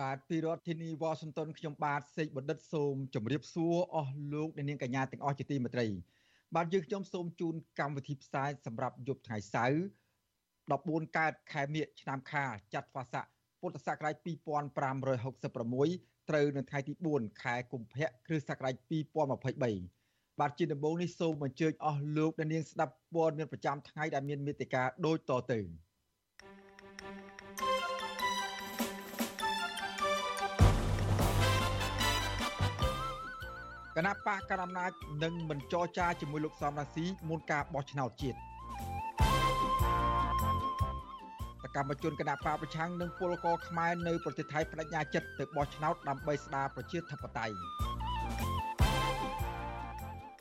បាទពីរដ្ឋធានីវ៉ាស៊ីនតោនខ្ញុំបាទសេកបណ្ឌិតសូមជម្រាបសួរអស់លោកអ្នកនាងកញ្ញាទាំងអស់ជាទីមេត្រី បាទយើងខ្ញុំសូមជូនកម្មវិធីផ្សាយសម្រាប់យប់ថ្ងៃសៅរ៍14កើតខែមិញឆ្នាំខាលចត្វាស័កពុទ្ធសករាជ2566ត្រូវនៅថ្ងៃទី4ខែកុម្ភៈគ្រិស្តសករាជ2023បាទជាដំបូងនេះសូមអញ្ជើញអស់លោកអ្នកនាងស្ដាប់ព័ត៌មានប្រចាំថ្ងៃដែលមានមេត្តាដូចតទៅគ ណៈបកកណ្ដាលអំណាចនឹងមិនចរចាជាមួយលោកសំរាស៊ីមុនការបោះឆ្នោតជាតិកម្មជនគណៈបកប្រឆាំងនិងពលករខ្មែរនៅប្រទេសថៃបដិញ្ញាចិត្តទៅបោះឆ្នោតដើម្បីស្ដារប្រជាធិបតេយ្យ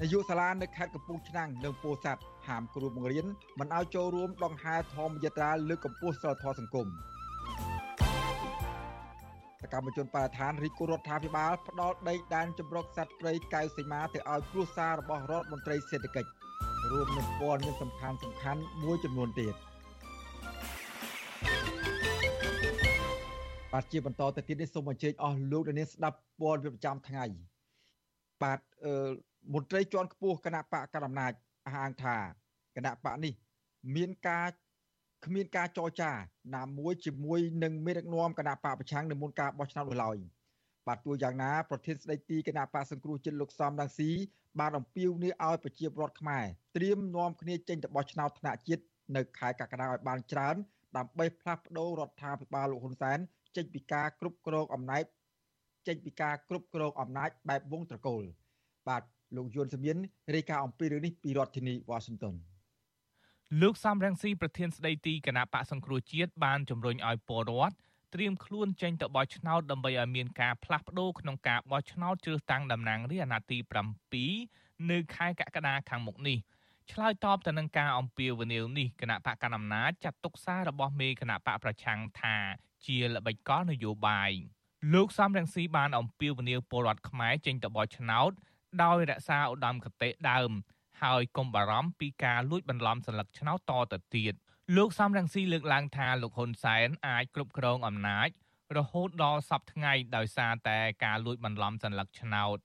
នាយកសាលានៅខេត្តកំពង់ឆ្នាំងនិងពោធិ៍សាត់ហាមគ្រូបង្រៀនមិនឲ្យចូលរួមដង្ហែធម្មយត្រាលើកកម្ពស់សិលធម៌សង្គម សកម្មជនបរិស្ថានរីករដ្ឋាភិបាលផ្ដាល់ដីដែនចម្រុកសត្វព្រៃកៅសីមាទៅឲ្យគ្រួសាររបស់រដ្ឋមន្ត្រីសេដ្ឋកិច្ចរួមនឹងព័ត៌មានសំខាន់សំខាន់មួយចំនួនទៀត។បាទជាបន្តទៅទៀតនេះសូមអញ្ជើញអស់លោកអ្នកនាងស្ដាប់ព័ត៌មានប្រចាំថ្ងៃបាទអឺមន្ត្រីជាន់ខ្ពស់គណៈបកកណ្ដាលអំណាចអះអាងថាគណៈបកនេះមានការ គ្មានការចរចាណាមួយជាមួយនឹងមេដឹកនាំគណៈបកប្រឆាំងនៅមុនការបោះឆ្នោតនោះឡើយបាទទោះយ៉ាងណាប្រធានស្ដីទីគណៈបកសង្គ្រោះជាតិលោកសំរងស៊ីបានអំពាវនាវឲ្យប្រជាពលរដ្ឋខ្មែរត្រៀមនាំគ្នាចេញទៅបោះឆ្នោតថ្នាក់ជាតិនៅខែកក្កដាឲ្យបានច្រើនដើម្បីផ្លាស់ប្តូររដ្ឋាភិបាលលោកហ៊ុនសែនចេញពីការគ្រប់គ្រងអំណាចចេញពីការគ្រប់គ្រងអំណាចបែបវងត្រកូលបាទលោកយុនសមៀនរាយការណ៍អំពីរឿងនេះពីរដ្ឋធានីវ៉ាស៊ីនតោន លោកសំរងស៊ីប្រធានស្ដីទីគណៈបកសង្គ្រោះជាតិបានជំរុញឲ្យពលរដ្ឋត្រៀមខ្លួនចេញទៅបោះឆ្នោតដើម្បីឲ្យមានការផ្លាស់ប្ដូរក្នុងការបោះឆ្នោតជ្រើសតាំងតំណាងរាស្ត្រអាណត្តិទី7នៅខែកក្កដាខាងមុខនេះឆ្លើយតបទៅនឹងការអំពាវនាវនេះគណៈបកកណ្ដាលអំណាចចាត់ទុកសាររបស់មេគណៈបកប្រឆាំងថាជាល្បិចកលនយោបាយលោកសំរងស៊ីបានអំពាវនាវពលរដ្ឋខ្មែរចេញទៅបោះឆ្នោតដោយរក្សាឧត្តមគតិដើម ហើយកុំបារម្ភពីការលួចបន្លំសัญลักษณ์ឆ្នោតតទៅទៀតលោកសំរងស៊ីលើកឡើងថាលោកហ៊ុនសែនអាចគ្រប់គ្រងអំណាចរហូតដល់សពថ្ងៃដោយសារតែការលួចបន្លំសัญลักษณ์ឆ្នោត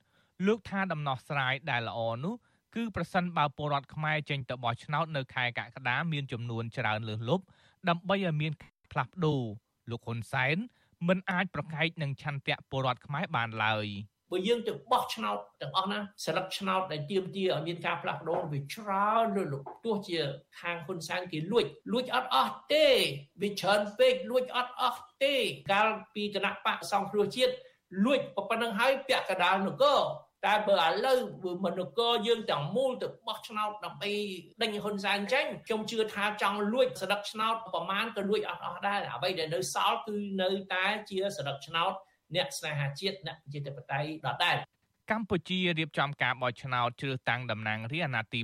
លោកថាដំណោះស្រាយដែលល្អនោះគឺប្រសិនបើពលរដ្ឋខ្មែរចេញទៅបោះឆ្នោតនៅខែកក្កដាមានចំនួនច្រើនលើសលប់ដើម្បីឲ្យមានផ្លាស់ប្ដូរលោកហ៊ុនសែនមិនអាចប្រកែកនឹងឆន្ទៈពលរដ្ឋខ្មែរបានឡើយ បើយើងទៅបោះឆ្នោតទាំងអស់ណាសិលឹកឆ្នោតដែលទៀមទាឲ្យមានការផ្លាស់ប្ដូរវាច្រើនលើលោកទោះជាខាងហ៊ុនសែនគេលួចលួចអត់អស់ទេវាច្រើនពេកលួចអត់អស់ទេកាលពីគណៈបកសង្គ្រោះជាតិលួចប៉ុណ្្នឹងហើយពាក់កដាលនគរតែបើឥឡូវមនគរយើងទាំងមូលទៅបោះឆ្នោតដើម្បីដេញហ៊ុនសែនចេញខ្ញុំជឿថាចង់លួចសដឹកឆ្នោតប្រមាណក៏លួចអត់អស់ដែរអ្វីដែលនៅសល់គឺនៅតែជាសដឹកឆ្នោត អ្នកស្នេហាជាតិអ្នកប្រជាធិបតេយ្យដដែលកម្ពុជារៀបចំការបោះឆ្នោតជ្រើសតាំងតំណាងរាស្ត្រអាណត្តិទី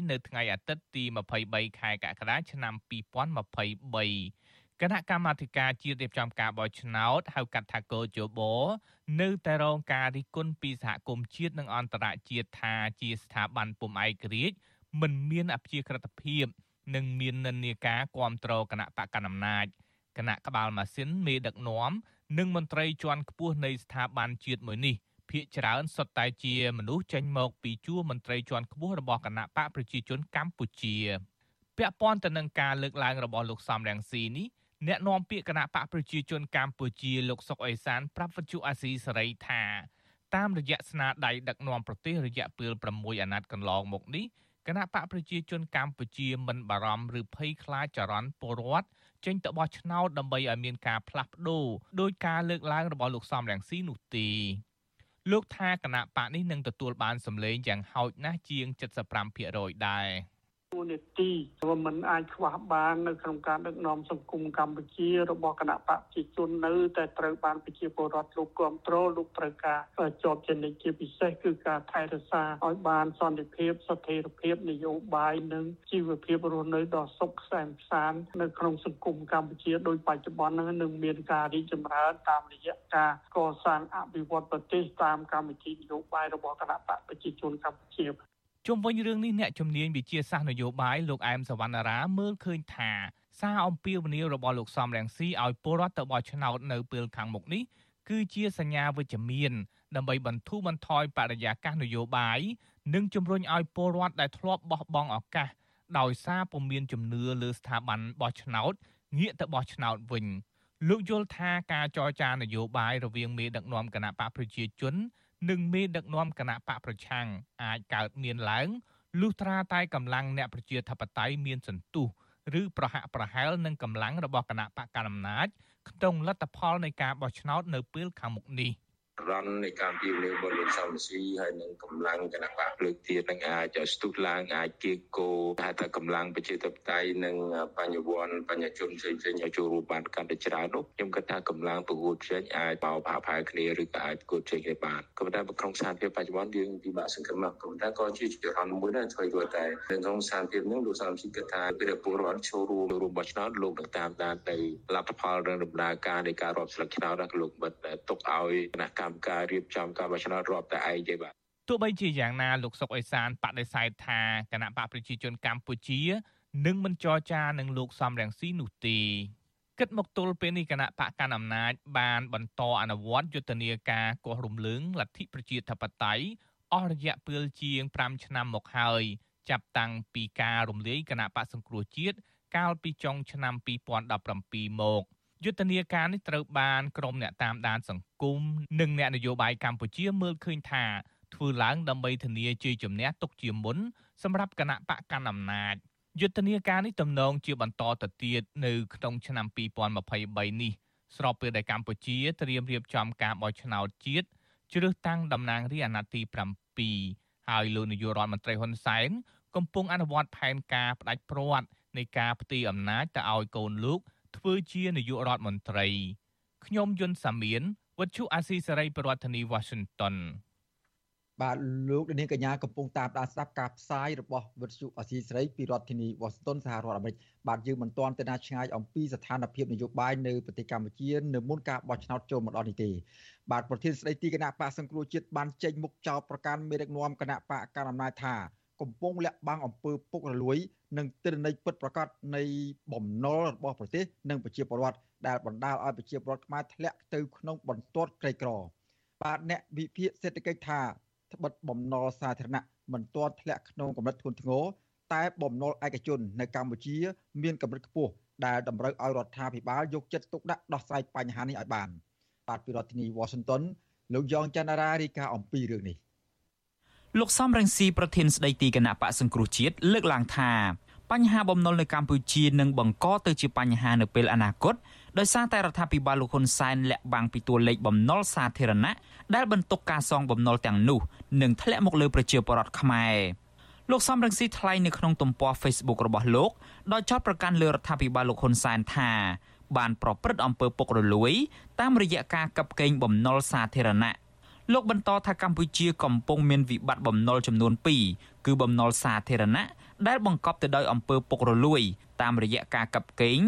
7នៅថ្ងៃអាទិត្យទី23ខែកក្កដាឆ្នាំ2023គណៈកម្មាធិការជាតិរៀបចំការបោះឆ្នោតហៅកាត់ថាកោជបនៅតែរងការរិះគន់ពីសហគមន៍ជាតិនិងអន្តរជាតិថាជាស្ថាប័នពុំឯករាជ្យមិនមានអព្យាក្រឹតភាពនិងមាននិន្នាការគ្រប់គ្រងគណៈបកកណ្ដាលអំណាចគណៈក្បាលម៉ាស៊ីនមេដឹកនាំ និងមន្ត្រីជាន់ខ្ពស់នៃស្ថាប័នជាតិមួយនេះភាកច្រើនសុទ្ធតែជាមនុស្សចេញមកពីជួរមន្ត្រីជាន់ខ្ពស់របស់គណៈបកប្រជាជនកម្ពុជាពាក់ព័ន្ធទៅនឹងការលើកឡើងរបស់លោកសំរងស៊ីនេះអ្នកនាំពាក្យគណៈបកប្រជាជនកម្ពុជាលោកសុកអេសានប្រាប់វិទ្យុអាស៊ីសេរីថាតាមរយៈស្នាដៃដឹកនាំប្រទេសរយៈពេល6អាណត្តិកន្លងមកនេះគណៈបកប្រជាជនកម្ពុជាមិនបារម្ភឬភ័យខ្លាចចរន្តពលរដ្ឋ ចេញទៅបោះឆ្នោតដើម្បីឲ្យមានការផ្លាស់ប្ដូរដោយការលើកឡើងរបស់លោកសំរងស៊ីនោះទេលោកថាគណៈបកនេះនឹងទទួលបានសម្លេងយ៉ាងហោចណាស់ជាង75%ដែរទូួនាទីក៏មិនអាចខ្វះបាននៅក្នុងការដឹកនាំសង្គមកម្ពុជារបស់គណៈបកប្រជាជននៅតែត្រូវបានប្រជាពលរដ្ឋលោកគ្រប់គ្រងលោកត្រូវការជាប់ចំណិចជាពិសេសគឺការថែរក្សាឲ្យបានសន្តិភាពស្ថិរភាពនយោបាយនិងជីវភាពរស់នៅដ៏សុខសែនផ្សាននៅក្នុងសង្គមកម្ពុជាដោយបច្ចុប្បន្ននឹងមានការរីកចម្រើនតាមរយៈការកសាងអភិវឌ្ឍប្រទេសតាមកម្មវិធីនយោបាយរបស់គណៈបកប្រជាជនកម្ពុជា ជុំវិញរឿងនេះអ្នកជំនាញវិជាសាស្ត្រនយោបាយលោកអែមសវណ្ណារាមើលឃើញថាសារអំពាវនាវរបស់លោកសំរងស៊ីឲ្យពលរដ្ឋទៅបោះឆ្នោតនៅពេលខាងមុខនេះគឺជាសញ្ញាវិជ្ជមានដើម្បីបន្ធូរបន្ថយបរិយាកាសនយោបាយនិងជំរុញឲ្យពលរដ្ឋដែលធ្លាប់បោះបង់ឱកាសដោយសារពុំមានជំនឿលើស្ថាប័នបោះឆ្នោតងាកទៅបោះឆ្នោតវិញលោកយល់ថាការចរចានយោបាយរវាងមេដឹកនាំគណៈបកប្រជាជន និងមេដឹកនាំគណៈបកប្រឆាំងអាចកើតមានឡើងលុះត្រាតែកម្លាំងអ្នកប្រជាធិបតេយ្យមានសន្ទុះឬប្រហាក់ប្រហែលនឹងកម្លាំងរបស់គណៈបកកណ្ដាលអំណាចក្នុងលទ្ធផលនៃការបោះឆ្នោតនៅពេលខាងមុខនេះ។ រននៃការពីលើបរិយាសំស៊ីហើយនឹងកម្លាំងគណៈបកលើកទៀតនឹងអាចស្ទុះឡើងអាចគៀកោថាថាកម្លាំងប្រជាធិបតេយ្យនិងបញ្ញវន្តបញ្ញជនផ្សេងផ្សេងឲ្យចូលរួមបានកាន់តែច្រើននោះខ្ញុំគិតថាកម្លាំងប្រកួតចេញអាចបោផាផាគ្នាឬក៏អាចប្រកួតចេញឲ្យបានក៏ប៉ុន្តែក្នុងស្ថានភាពបច្ចុប្បន្នយើងពិបាកសង្ឃឹមក៏ប៉ុន្តែក៏ជាចរន្តមួយដែរធ្វើឲ្យតែក្នុងស្ថានភាពនេះលោកសំស៊ីគិតថាពេលពលរដ្ឋចូលរួមរួមបោះឆ្នោតលោកនឹងតាមដានទៅលទ្ធផលរឿងដំណើរការនៃការរាប់ស្លឹកឆ្នោតរបស់លោកមិនទុកឲ្យគណៈកម្មការរៀបចំការបោះឆ្នោតរាប់តែឯងទេបាទទោះបីជាយ៉ាងណាលោកសុកអេសានបដិសេធថាគណៈបកប្រជាជនកម្ពុជានឹងមិនចរចានឹងលោកសំរងស៊ីនោះទេគិតមកទល់ពេលនេះគណៈបកកណ្ដាលអំណាចបានបន្តអនុវត្តយុទ្ធនាការកោះរំលើងលទ្ធិប្រជាធិបតេយ្យអស់រយៈពេលជាង5ឆ្នាំមកហើយចាប់តាំងពីការរំលាយគណៈបកសង្គ្រោះជាតិកាលពីចុងឆ្នាំ2017មក យុទ្ធនាការនេះត្រូវបានក្រុមអ្នកតាមដានសង្គមនិងអ្នកនយោបាយកម្ពុជាមើលឃើញថាធ្វើឡើងដើម្បីធានាជ័យជំនះទុកជាមុនសម្រាប់គណៈបកកណ្ដាលអំណាចយុទ្ធនាការនេះទំនងជាបន្តទៅទៀតនៅក្នុងឆ្នាំ2023នេះស្របពេលដែលកម្ពុជាត្រៀមរៀបចំការបោះឆ្នោតជាតិជ្រើសតាំងតំណាងរាស្ត្រអាណត្តិទី7ហើយលោកនាយករដ្ឋមន្ត្រីហ៊ុនសែនកំពុងអនុវត្តផែនការផ្ដាច់ព្រាត់នៃការផ្ទេរអំណាចទៅឲ្យកូនលោក ធ្វើជានាយករដ្ឋមន្ត្រីខ្ញុំយុនសាមៀនវັດឈុអាស៊ីសេរីប្រធានាធិបតី Washington បាទលោកនាងកញ្ញាកំពុងតាមដានស្ដាប់ការផ្សាយរបស់វិទ្យុអាស៊ីសេរីពីរដ្ឋធានី Washington សហរដ្ឋអាមេរិកបាទយើងមិនទាន់ទៅណាឆ្ងាយអំពីស្ថានភាពនយោបាយនៅប្រទេសកម្ពុជានៅមុនការបោះឆ្នោតចូលមកដល់នេះទេបាទប្រធានស្ដីទីគណៈបកសង្គ្រោះជាតិបានចេញមុខចោទប្រកាន់មេដឹកនាំគណៈបកកណ្ដាលអំណាចថា កំពុងលាក់បាំងអំពើពុករលួយ និងទិន្នន័យពិតប្រាកដនៃបំណុលរបស់ប្រទេសនិងប្រជាពលរដ្ឋដែលបណ្ដាលឲ្យប្រជាពលរដ្ឋខ្មែរធ្លាក់ទៅក្នុងបន្ទាត់ក្រីក្រ បាទអ្នកវិភាគសេដ្ឋកិច្ចថាត្បិតបំណុលសាធារណៈមិនទាន់ធ្លាក់ក្នុងកម្រិតធ្ងន់ធ្ងរតែបំណុលឯកជននៅកម្ពុជា មានកម្រិតខ្ពស់ដែលតម្រូវឲ្យរដ្ឋាភិបាលយកចិត្តទុកដាក់ដោះស្រាយបញ្ហានេះឲ្យបាន បាទពីរដ្ឋធានី Washington លោកយ៉ងច័ន្ទរារាយការណ៍អំពីរឿងនេះ លោកសំរងស៊ីប្រធានស្ដីទីគណៈបកសង្គ្រោះជាតិលើកឡើងថាបញ្ហាបំណុលនៅកម្ពុជានឹងបង្កទៅជាបញ្ហានៅពេលអនាគតដោយសារតែរដ្ឋាភិបាលលោកហ៊ុនសែនលាក់បាំងពីតួលេខបំណុលសាធារណៈដែលបន្ទុកការសងបំណុលទាំងនោះនឹងធ្លាក់មកលើប្រជាពលរដ្ឋខ្មែរលោកសំរងស៊ីថ្លែងនៅក្នុងទំព័រ Facebook របស់លោកដោយចោទប្រកាន់លើរដ្ឋាភិបាលលោកហ៊ុនសែនថាបានប្រព្រឹត្តអំពើពុករលួយតាមរយៈការកាប់កេងបំណុលសាធារណៈ លោកបន្តថាកម្ពុជាកំពុងមានវិបត្តិបំណុលចំនួន2គឺបំណុលសាធារណៈដែលបង្កប់ទៅដោយអំពើពុករលួយ តាមរយៈការកាប់កេង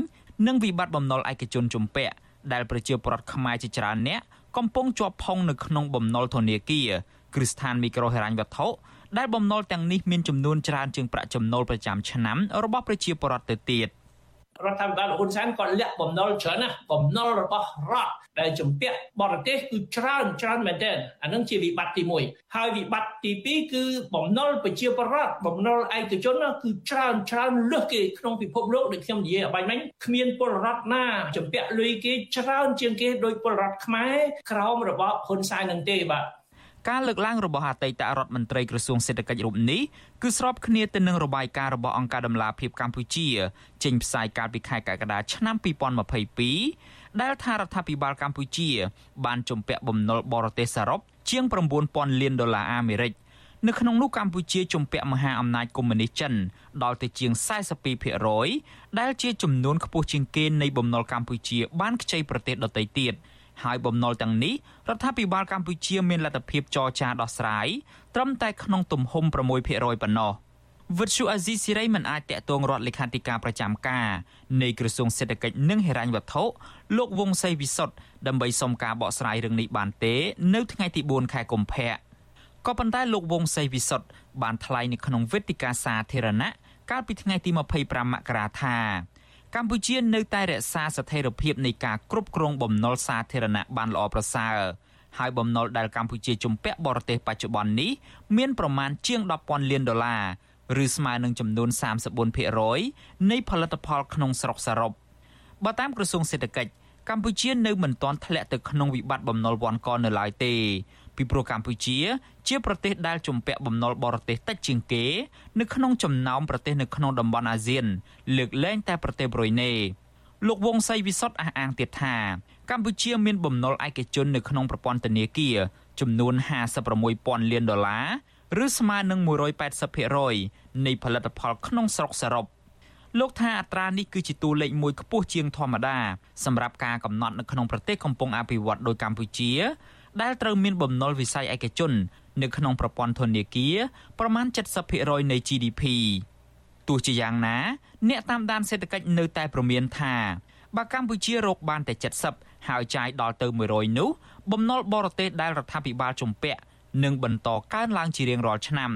និងវិបត្តិបំណុលឯកជនជំពាក់ដែលប្រជាពលរដ្ឋខ្មែរជាច្រើនអ្នកកំពុងជាប់ផុងនៅក្នុងបំណុលធនាគារគ្រឹះស្ថានមីក្រូហិរញ្ញវត្ថុដែលបំណុលទាំងនេះមានចំនួនច្រើនជាងប្រាក់ចំណូលប្រចាំឆ្នាំរបស់ប្រជាពលរដ្ឋទៅទៀត។ រដ្ឋាភិបាលហ៊ុនសែនក៏លាក់បំណុលច្រើនណាស់បំណុលរបស់រដ្ឋដែលជំពាក់បរទេសគឺច្រើនច្រើនមែនទែនអានឹងជាវិបត្តិទី1ហើយវិបត្តិទី2គឺបំណុលប្រជាពលរដ្ឋបំណុលឯកជនគឺច្រើនច្រើនលើសគេក្នុងពិភពលោកដូចខ្ញុំនិយាយអបាញ់មិញគ្មានពលរដ្ឋណាជំពាក់លុយគេច្រើនជាងគេដោយពលរដ្ឋខ្មែរក្រោមរបបហ៊ុនសែននឹងទេបាទ ការលើកឡើងរបស់អតីតរដ្ឋមន្ត្រីក្រសួងសេដ្ឋកិច្ចរូបនេះគឺស្របគ្នាទៅនឹងរបាយការណ៍របស់អង្គការដំឡាភិបកម្ពុជាចេញផ្សាយកាលពីខែកក្កដាឆ្នាំ2022ដែលថារដ្ឋាភិបាលកម្ពុជា បានជំពាក់បំណុលបរទេសសរុបជាង9000លានដុល្លារអាមេរិកនៅក្នុងនោះកម្ពុជាជំពាក់មហាអំណាចកុម្មុយនីសចិនដល់ទៅជាង42%ដែលជាចំនួនខ្ពស់ជាងគេនៃបំណុលកម្ពុជាបានខ្ចីប្រទេសដទៃទៀត ហើយបំណុលទាំងនេះរដ្ឋាភិបាលកម្ពុជាមានលទ្ធភាពចរចាដោះស្រាយត្រឹមតែក្នុងទំហំ6%ប៉ុណ្ណោះវិទ្យុអាស៊ីសេរីមិនអាចតាក់ទងរដ្ឋលេខាធិការប្រចាំការនៃក្រសួងសេដ្ឋកិច្ចនិងហិរញ្ញវត្ថុលោកវង្សសីវិសុទ្ធដើម្បីសុំការបកស្រាយរឿងនេះបានទេ នៅថ្ងៃទី4ខែកុម្ភៈក៏ប៉ុន្តែលោកវង្សសីវិសុទ្ធបានថ្លែងនៅក្នុងវេទិកាសាធារណៈកាលពីថ្ងៃទី25មករាថា កម្ពុជានៅតែរក្សាស្ថិរភាពនៃការគ្រប់គ្រងបំណុលសាធារណៈបានល្អប្រសើរហើយបំណុលដែលកម្ពុជាជំពាក់បរទេសបច្ចុប្បន្ននេះមានប្រមាណជាង10,000លានដុល្លារឬស្មើនឹងចំនួន34%នៃផលិតផលក្នុងស្រុកសរុបបើតាមក្រសួងសេដ្ឋកិច្ចកម្ពុជានៅមិនទាន់ធ្លាក់ទៅក្នុងវិបត្តិបំណុលវ័នកនៅឡើយទេ ពីព្រោះកម្ពុជា ជាប្រទេសដែលជំពាក់បំណុលបរទេសតិចជាងគេ នៅក្នុងចំណោមប្រទេសនៅក្នុងតំបន់អាស៊ាន លើកលែងតែប្រទេសប្រ៊ុយណេលោកវង្សសីវិសុទ្ធអះអាងទៀតថាកម្ពុជាមានបំណុលឯកជននៅក្នុងប្រព័ន្ធធនាគារចំនួន56,000លានដុល្លារឬស្មើនឹង180%នៃផលិតផលក្នុងស្រុកសរុបលោកថាអត្រានេះគឺជាតួលេខមួយខ្ពស់ជាងធម្មតាសម្រាប់ការកំណត់នៅក្នុងប្រទេសកំពុងអភិវឌ្ឍដោយកម្ពុជា ដែលត្រូវមានបំណុលវិស័យឯកជន នៅក្នុងប្រព័ន្ធធនាគារប្រមាណ70%នៃ GDP ទោះជាយ៉ាងណា អ្នកតាមដានសេដ្ឋកិច្ចនៅតែព្រមានថាបើកម្ពុជារកបានតែ70ហើយចាយដល់ទៅ100នោះបំណុលបរទេសដែលរដ្ឋាភិបាលជំពាក់នឹងបន្តកើនឡើងជារៀងរាល់ឆ្នាំ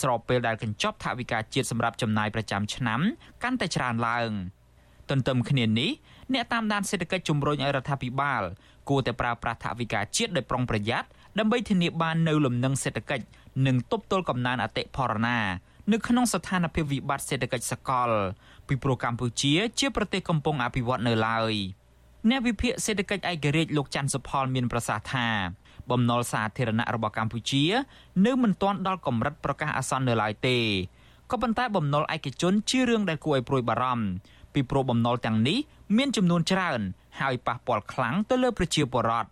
ស្របពេលដែលកញ្ចប់ថវិកាជាតិសម្រាប់ចំណាយប្រចាំឆ្នាំកាន់តែច្រើនឡើង ទន្ទឹមគ្នានេះអ្នកតាមដានសេដ្ឋកិច្ចជំរុញឲ្យរដ្ឋាភិបាល គួរតែប្រើប្រាស់ថវិកាជាតិដោយប្រុងប្រយ័ត្នដើម្បីធានាបាននូវលំនឹងសេដ្ឋកិច្ចនិងទប់ទល់កំណើនអតិផរណានៅក្នុងស្ថានភាពវិបត្តិសេដ្ឋកិច្ចសកលពីព្រោះកម្ពុជាជាប្រទេសកំពុងអភិវឌ្ឍនៅឡើយអ្នកវិភាគសេដ្ឋកិច្ចឯករាជ្យលោកច័ន្ទសុផលមានប្រសាសន៍ថាបំណុលសាធារណៈរបស់កម្ពុជា នៅមិនទាន់ដល់កម្រិតប្រកាសអាសន្ននៅឡើយទេក៏ប៉ុន្តែបំណុលឯកជនជារឿងដែលគួរឲ្យព្រួយបារម្ភ ពីព្រោះបំណុលទាំងនេះមានចំនួនច្រើន ហើយប៉ះពាល់ខ្លាំងទៅលើប្រជាពលរដ្ឋ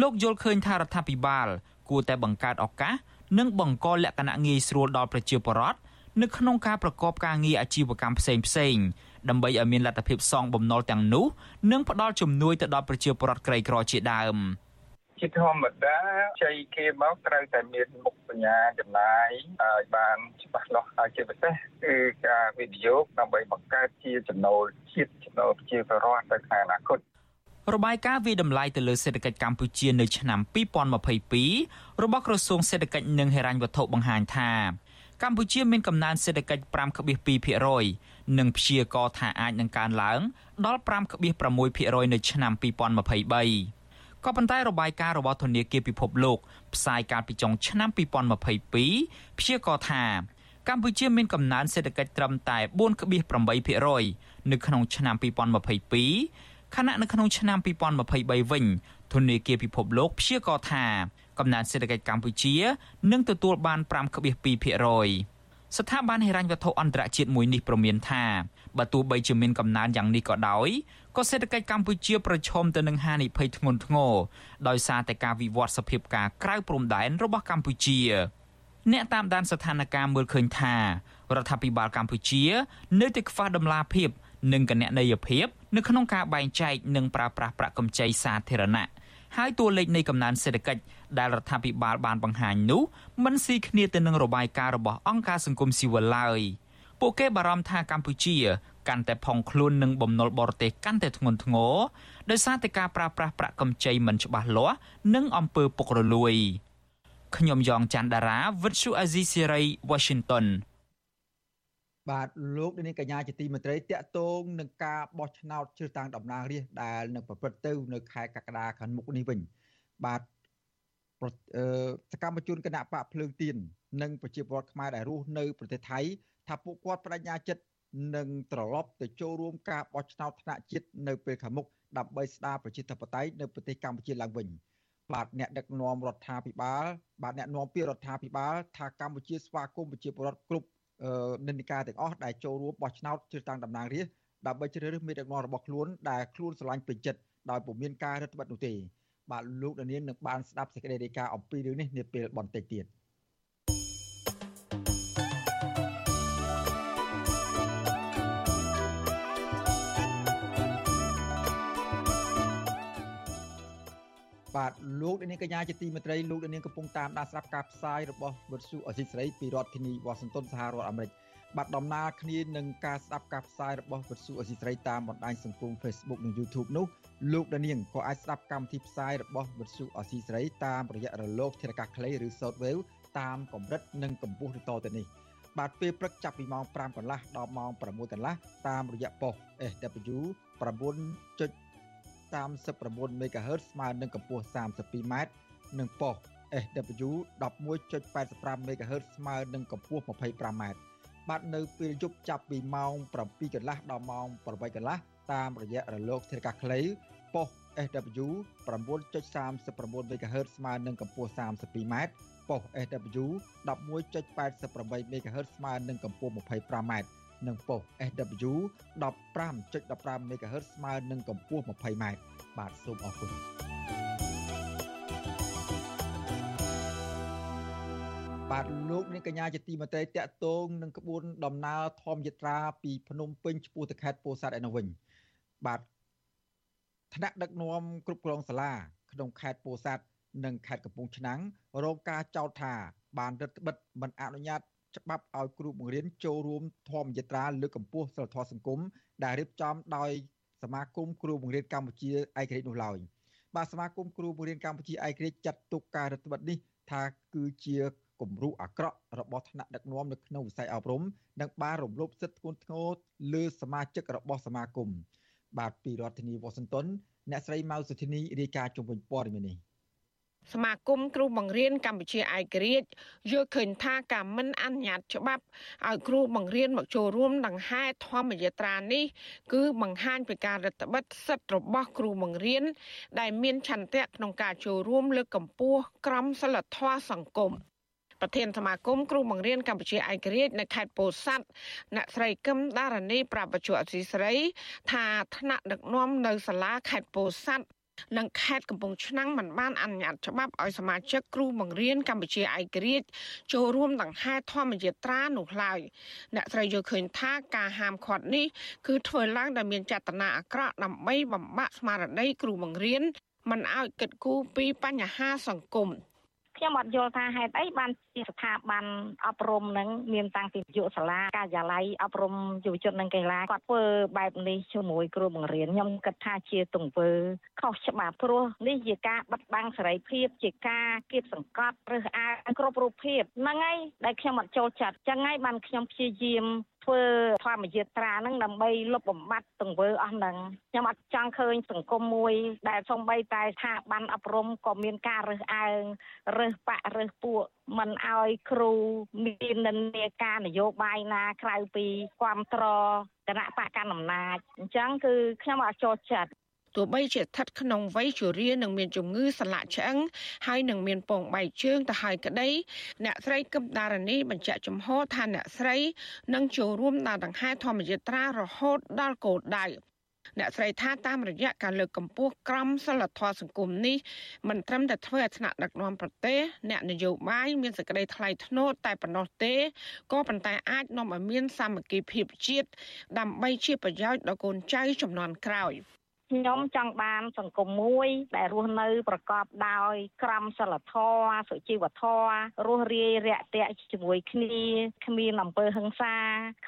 លោកយល់ឃើញថារដ្ឋាភិបាល គួរតែបង្កើតឱកាសនិងបង្កលក្ខណៈងាយស្រួលដល់ប្រជាពលរដ្ឋនៅក្នុងការប្រកបការងារអាជីវកម្មផ្សេងផ្សេងដើម្បីឲ្យមានលទ្ធភាពសងបំណុលទាំងនោះនិងផ្ដល់ជំនួយទៅដល់ប្រជាពលរដ្ឋក្រីក្រជាដើម។ ជាធម្មតាជ័យគេមកត្រូវតែមានមុខបញ្ញាចំណាយឲ្យបានច្បាស់លាស់ហើយជាពិសេសគឺការវិនិយោគដើម្បីបង្កើតជាចំណូលជាតិចំណូលប្រជាពលរដ្ឋទៅខាងអនាគតរបាយការណ៍វិតម្លៃទៅលើសេដ្ឋកិច្ចកម្ពុជានៅឆ្នាំ2022របស់ក្រសួងសេដ្ឋកិច្ចនិងហិរញ្ញវត្ថុបង្ហាញថាកម្ពុជាមានកំណើនសេដ្ឋកិច្ច5.2%និងព្យាករថាអាចនឹងកើនឡើងដល់5.6%នៅឆ្នាំ2023 ក៏ប៉ុន្តែរបាយការណ៍របស់ធនាគារពិភពលោកផ្សាយកាលពីចុងឆ្នាំ2022ព្យាករណ៍ថាកម្ពុជាមានកំណើនសេដ្ឋកិច្ចត្រឹមតែ4.8%នៅក្នុងឆ្នាំ2022ខណៈនៅក្នុងឆ្នាំ2023វិញធនាគារពិភពលោកព្យាករណ៍ថាកំណើនសេដ្ឋកិច្ចកម្ពុជានឹងទទួលបាន5.2%ស្ថាប័នហិរញ្ញវត្ថុអន្តរជាតិមួយនេះប្រមានថាបើទោះបីជាមានកំណើនយ៉ាងនេះក៏ដោយ ក៏សេដ្ឋកិច្ចកម្ពុជាប្រឈមទៅនឹងហានិភ័យធ្ងន់ធ្ងរដោយសារតែការវិវត្តសភាពការក្រៅព្រំដែនរបស់កម្ពុជាអ្នកតាមដានស្ថានភាពមើលឃើញថារដ្ឋាភិបាលកម្ពុជា នៅតែខ្វះដំណាភាព និងកណន័យភាពនៅក្នុងការបែងចែកនិងប្រើប្រាស់ប្រាក់កម្ចីសាធារណៈហើយតួលេខនៃកំណើនសេដ្ឋកិច្ចដែលរដ្ឋាភិបាលបានបង្ហាញនោះមិនស៊ីគ្នាទៅនឹងរបាយការណ៍របស់អង្គការសង្គមស៊ីវិលឡើយ។ពួកគេបារម្ភថាកម្ពុជា កាន់តែផុងខ្លួននឹងបំណុលបរទេសកាន់តែធ្ងន់ធ្ងរដោយសារតែការប្រើប្រាស់ប្រាក់កម្ចីមិនច្បាស់លាស់និងអំពើពុករលួយខ្ញុំយ៉ងច័ន្ទដារាវិទ្យុអាស៊ីសេរី Washington បាទលោកនាងកញ្ញាជាទីមេត្រីតកតងនឹងការបោះឆ្នោតជ្រើសតាំងតំណាងរាស្ត្រដែលនឹងប្រព្រឹត្តទៅនៅខែកក្កដាខាងមុខនេះវិញបាទសកម្មជនគណៈបកភ្លើងទៀននិងប្រជាពលរដ្ឋខ្មែរដែលរស់នៅប្រទេសថៃថាពួកគាត់បដិញ្ញាចិត្ត នឹងត្រឡប់ទៅចូលរួមការបោះឆ្នោតថ្នាក់ជាតិនៅពេលខាងមុខដើម្បីស្ដារប្រជាធិបតេយ្យនៅប្រទេសកម្ពុជាឡើងវិញបាទអ្នកដឹកនាំរដ្ឋាភិបាល បាទអ្នកនាំពាក្យរដ្ឋាភិបាល ថាកម្ពុជាស្វាគមន៍ប្រជាពលរដ្ឋគ្រប់និន្នាការទាំងអស់ដែលចូលរួមបោះឆ្នោតជ្រើសតាំងតំណាងរាស្ត្រដើម្បីជ្រើសរើសមេដឹកនាំរបស់ខ្លួនដែលខ្លួនស្រឡាញ់ពេញចិត្តដោយពុំមានការរឹតបន្តឹងនោះទេបាទលោកដានៀងនឹងបានស្ដាប់សេចក្តីរាយការណ៍អំពីរឿងនេះនាពេលបន្តិចទៀត បាទលោកនាងកញ្ញាជាទីមេត្រីលោកនាងកំពុងតាមដានស្ដាប់ការផ្សាយរបស់វិទ្យុអស៊ីសេរីពីរដ្ឋធានីវ៉ាស៊ីនតោនសហរដ្ឋអាមេរិកបាទដំណើរគ្នានឹងការស្ដាប់ការផ្សាយរបស់វិទ្យុអស៊ីសេរីតាមបណ្ដាញសង្គម Facebook និង YouTube នោះលោកនាងក៏អាចស្ដាប់កម្មវិធីផ្សាយរបស់វិទ្យុអស៊ីសេរីតាមរយៈរលកធារកាសខ្លីឬ Shortwave តាមកម្រិតនិងកម្ពស់ទៅទៅនេះបាទពេលព្រឹកចាប់ពីម៉ោង5កន្លះដល់ម៉ោង6កន្លះតាមរយៈប៉ុស SW 9.39 MHz ស្មើនឹងកម្ពស់ 32m និងប៉ុស SW 11.85 MHz ស្មើនឹងកម្ពស់ 25m បាទនៅពេលយប់ចាប់ពីម៉ោង7កន្លះដល់ម៉ោង8កន្លះតាមរយៈរលកធាតុអាកាសខ្លីប៉ុស SW 9.39 MHz ស្មើនឹងកម្ពស់ 32m ប៉ុស SW 11.88 MHz ស្មើនឹងកម្ពស់ 25m និងប៉ុស SW 15.15 MHz ស្មើនឹងកម្ពស់ 20m បាទសូមអរគុណបាទលោកនាងកញ្ញាជាទីមេត្រីតកតងនឹងក្បួនដំណើរធម្មយាត្រាពីភ្នំពេញឆ្ពោះទៅខេត្តពោធិ៍សាត់ឯនោះវិញបាទថ្នាក់ដឹកនាំគ្រប់គ្រងសាលាក្នុងខេត្តពោធិ៍សាត់និងខេត្តកំពង់ឆ្នាំងរងការចោទថាបានរដ្ឋបិទមិនអនុញ្ញាត ច្បាប់ឲ្យគ្រូបង្រៀនចូលរួមធម្មយាត្រាលើកកម្ពស់សិលធម៌សង្គមដែលរៀបចំដោយសមាគមគ្រូបង្រៀនកម្ពុជាឯករាជ្យនោះឡើយបាទសមាគមគ្រូបង្រៀនកម្ពុជាឯករាជ្យចាត់ទុកការរដ្ឋបិទនេះថាគឺជាគំរូអាក្រក់របស់ថ្នាក់ដឹកនាំនៅក្នុងវិស័យអប់រំនិងបានរំលោភសិទ្ធិធ្ងន់ធ្ងរលើសមាជិករបស់សមាគមបាទពីរដ្ឋធានីវ៉ាស៊ីនតោនអ្នកស្រីម៉ៅសុធីនីរាយការណ៍ជុំវិញព័ត៌មាននេះ សមាគមគ្រូបង្រៀនកម្ពុជាឯករាជ្យយល់ឃើញថាការមិនអនុញ្ញាតច្បាប់ឲ្យគ្រូបង្រៀនមកចូលរួមដង្ហែធម្មយាត្រានេះគឺបង្ហាញពីការរដ្ឋបិទសិទ្ធិរបស់គ្រូបង្រៀនដែលមានឆន្ទៈក្នុងការចូលរួមលើកកម្ពស់ក្រមសីលធម៌សង្គមប្រធានសមាគមគ្រូបង្រៀនកម្ពុជាឯករាជ្យនៅខេត្តពោធិ៍សាត់អ្នកស្រីកឹមដារនីប្រាប់បច្ចុប្បន្នអសីស្រី ថាថ្នាក់ដឹកនាំនៅសាលាខេត្តពោធិ៍សាត់ និងខេត្តកំពង់ឆ្នាំងមិនបានអនុញ្ញាតច្បាប់ឲ្យសមាជិកគ្រូបង្រៀនកម្ពុជាឯករាជ្យចូលរួមដង្ហែធម្មយាត្រានោះឡើយអ្នកស្រីយល់ឃើញថាការហាមឃាត់នេះគឺធ្វើឡើងដោយមានចេតនាអាក្រក់ដើម្បីបំបាក់ស្មារតីគ្រូបង្រៀនមិនឲ្យគិតគូរពីបញ្ហាសង្គម ខ្ញុំអត់យល់ថាហេតុអីបានជាស្ថាប័នអប់រំនឹងមានតាំងពីយុសាលាការិយាល័យអប់រំយុវជននិងកីឡាគាត់ធ្វើបែបនេះជាមួយគ្រូបង្រៀនខ្ញុំគិតថាជាទង្វើខុសច្បាប់ព្រោះនេះជាការបិទបាំងសេរីភាពជាការគៀបសង្កត់រើសអើងគ្រប់រូបភាពហ្នឹងហើយដែលខ្ញុំអត់ចូលចិត្តចឹងហើយបានខ្ញុំព្យាយាម ធ្វើធម្មយាត្រាហ្នឹងដើម្បីលុបបំបាត់ទង្វើអស់ហ្នឹងខ្ញុំអត់ចង់ឃើញសង្គមមួយ ដែលសំបីតែស្ថាប័នអប់រំក៏មានការរើសអើងរើសបាក់រើសពួកមិនអោយគ្រូមាននិន្នាការនយោបាយណាក្រៅពីគ្រប់ត្រគណៈបកកណ្ដាលអំណាចអញ្ចឹងគឺខ្ញុំអត់ចូលចិត្ត ទោះបីជាស្ថិតក្នុងវ័យជរានិងមានជំងឺសន្លាក់ឆ្អឹងហើយនឹងមានពងបែកជើងទៅហើយក្តីអ្នកស្រីកឹមដារនីបញ្ជាក់ចំហថាអ្នកស្រីនឹងចូលរួមដល់ដង្ហែធម្មយាត្រារហូតដល់គោលដៅអ្នកស្រីថាតាមរយៈការលើកកម្ពស់ក្រមសីលធម៌សង្គមនេះមិនត្រឹមតែធ្វើឲ្យថ្នាក់ដឹកនាំប្រទេសអ្នកនយោបាយមានសេចក្តីថ្លៃថ្នូរតែប៉ុណ្ណោះទេក៏ប៉ុន្តែអាចនាំឲ្យមានសាមគ្គីភាពជាតិដើម្បីជាប្រយោជន៍ដល់កូនចៅចំនួនក្រោយ។ ខ្ញុំចង់បានសង្គមមួយ ដែលរស់នៅ ប្រកបដោយ ក្រមសីលធម៌សុជីវធម៌រស់រាយរាក់ទាក់ជាមួយគ្នាគ្មានអំពើហិង្សា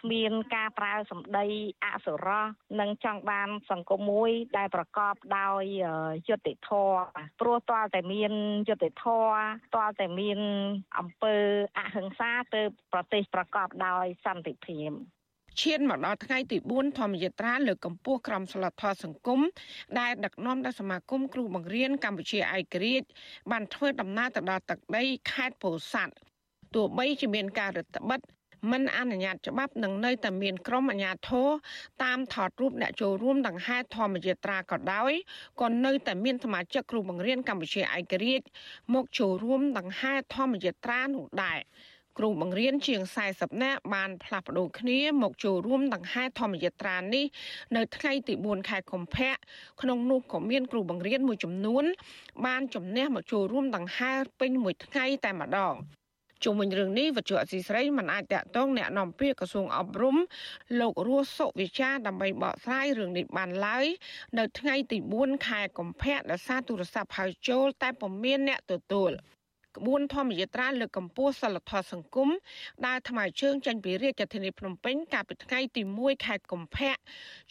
គ្មានការប្រើសម្ដីអសុរោះនិងចង់បាន សង្គមមួយ ដែលប្រកបដោយយុត្តិធម៌ព្រោះតើតែមានយុត្តិធម៌តើតែមានអំពើអហិង្សាទៅប្រទេសប្រកបដោយសន្តិភាព ឈានមកដល់ថ្ងៃទី4ធម្មយាត្រាលើកកម្ពស់ក្រមសីលធម៌សង្គមដែលដឹកនាំដោយសមាគមគ្រូបង្រៀនកម្ពុជាឯករាជ្យបានធ្វើដំណើរទៅដល់ទឹកដីខេត្តពោធិ៍សាត់ទោះបីជាមានការរដ្ឋបិទមិនអនុញ្ញាតច្បាប់នឹងនៅតែមានក្រុមអាជ្ញាធរតាមថតរូបអ្នកចូលរួមដង្ហែធម្មយាត្រាក៏ដោយក៏នៅតែមានសមាជិកគ្រូបង្រៀនកម្ពុជាឯករាជ្យមកចូលរួមដង្ហែធម្មយាត្រានោះដែរ គ្រូបង្រៀនជាង40នាក់បានផ្លាស់ប្ដូរគ្នាមកចូលរួមដង្ហែធម្មយាត្រានេះនៅថ្ងៃទី4ខែកុម្ភៈក្នុងនោះក៏មានគ្រូបង្រៀនមួយចំនួន បានជំនះមកចូលរួមដង្ហែពេញមួយថ្ងៃតែម្ដងជុំវិញរឿងនេះវត្ថុអសីស្រីមិនអាចតាក់ទងអ្នកនាំពាក្យក្រសួងអប់រំលោករស់សុវិជាដើម្បីបកស្រាយរឿងនេះបានឡើយនៅថ្ងៃទី4ខែកុម្ភៈដែលសារទូរស័ព្ទហៅចូល តែពុំមានអ្នកទទួល។ ក្បួនធម្មយាត្រាលើកកម្ពស់សិលធម៌សង្គមដើរថ្មើរជើងចេញពីរាជធានីភ្នំពេញកាលពីថ្ងៃទី1ខែកុម្ភៈ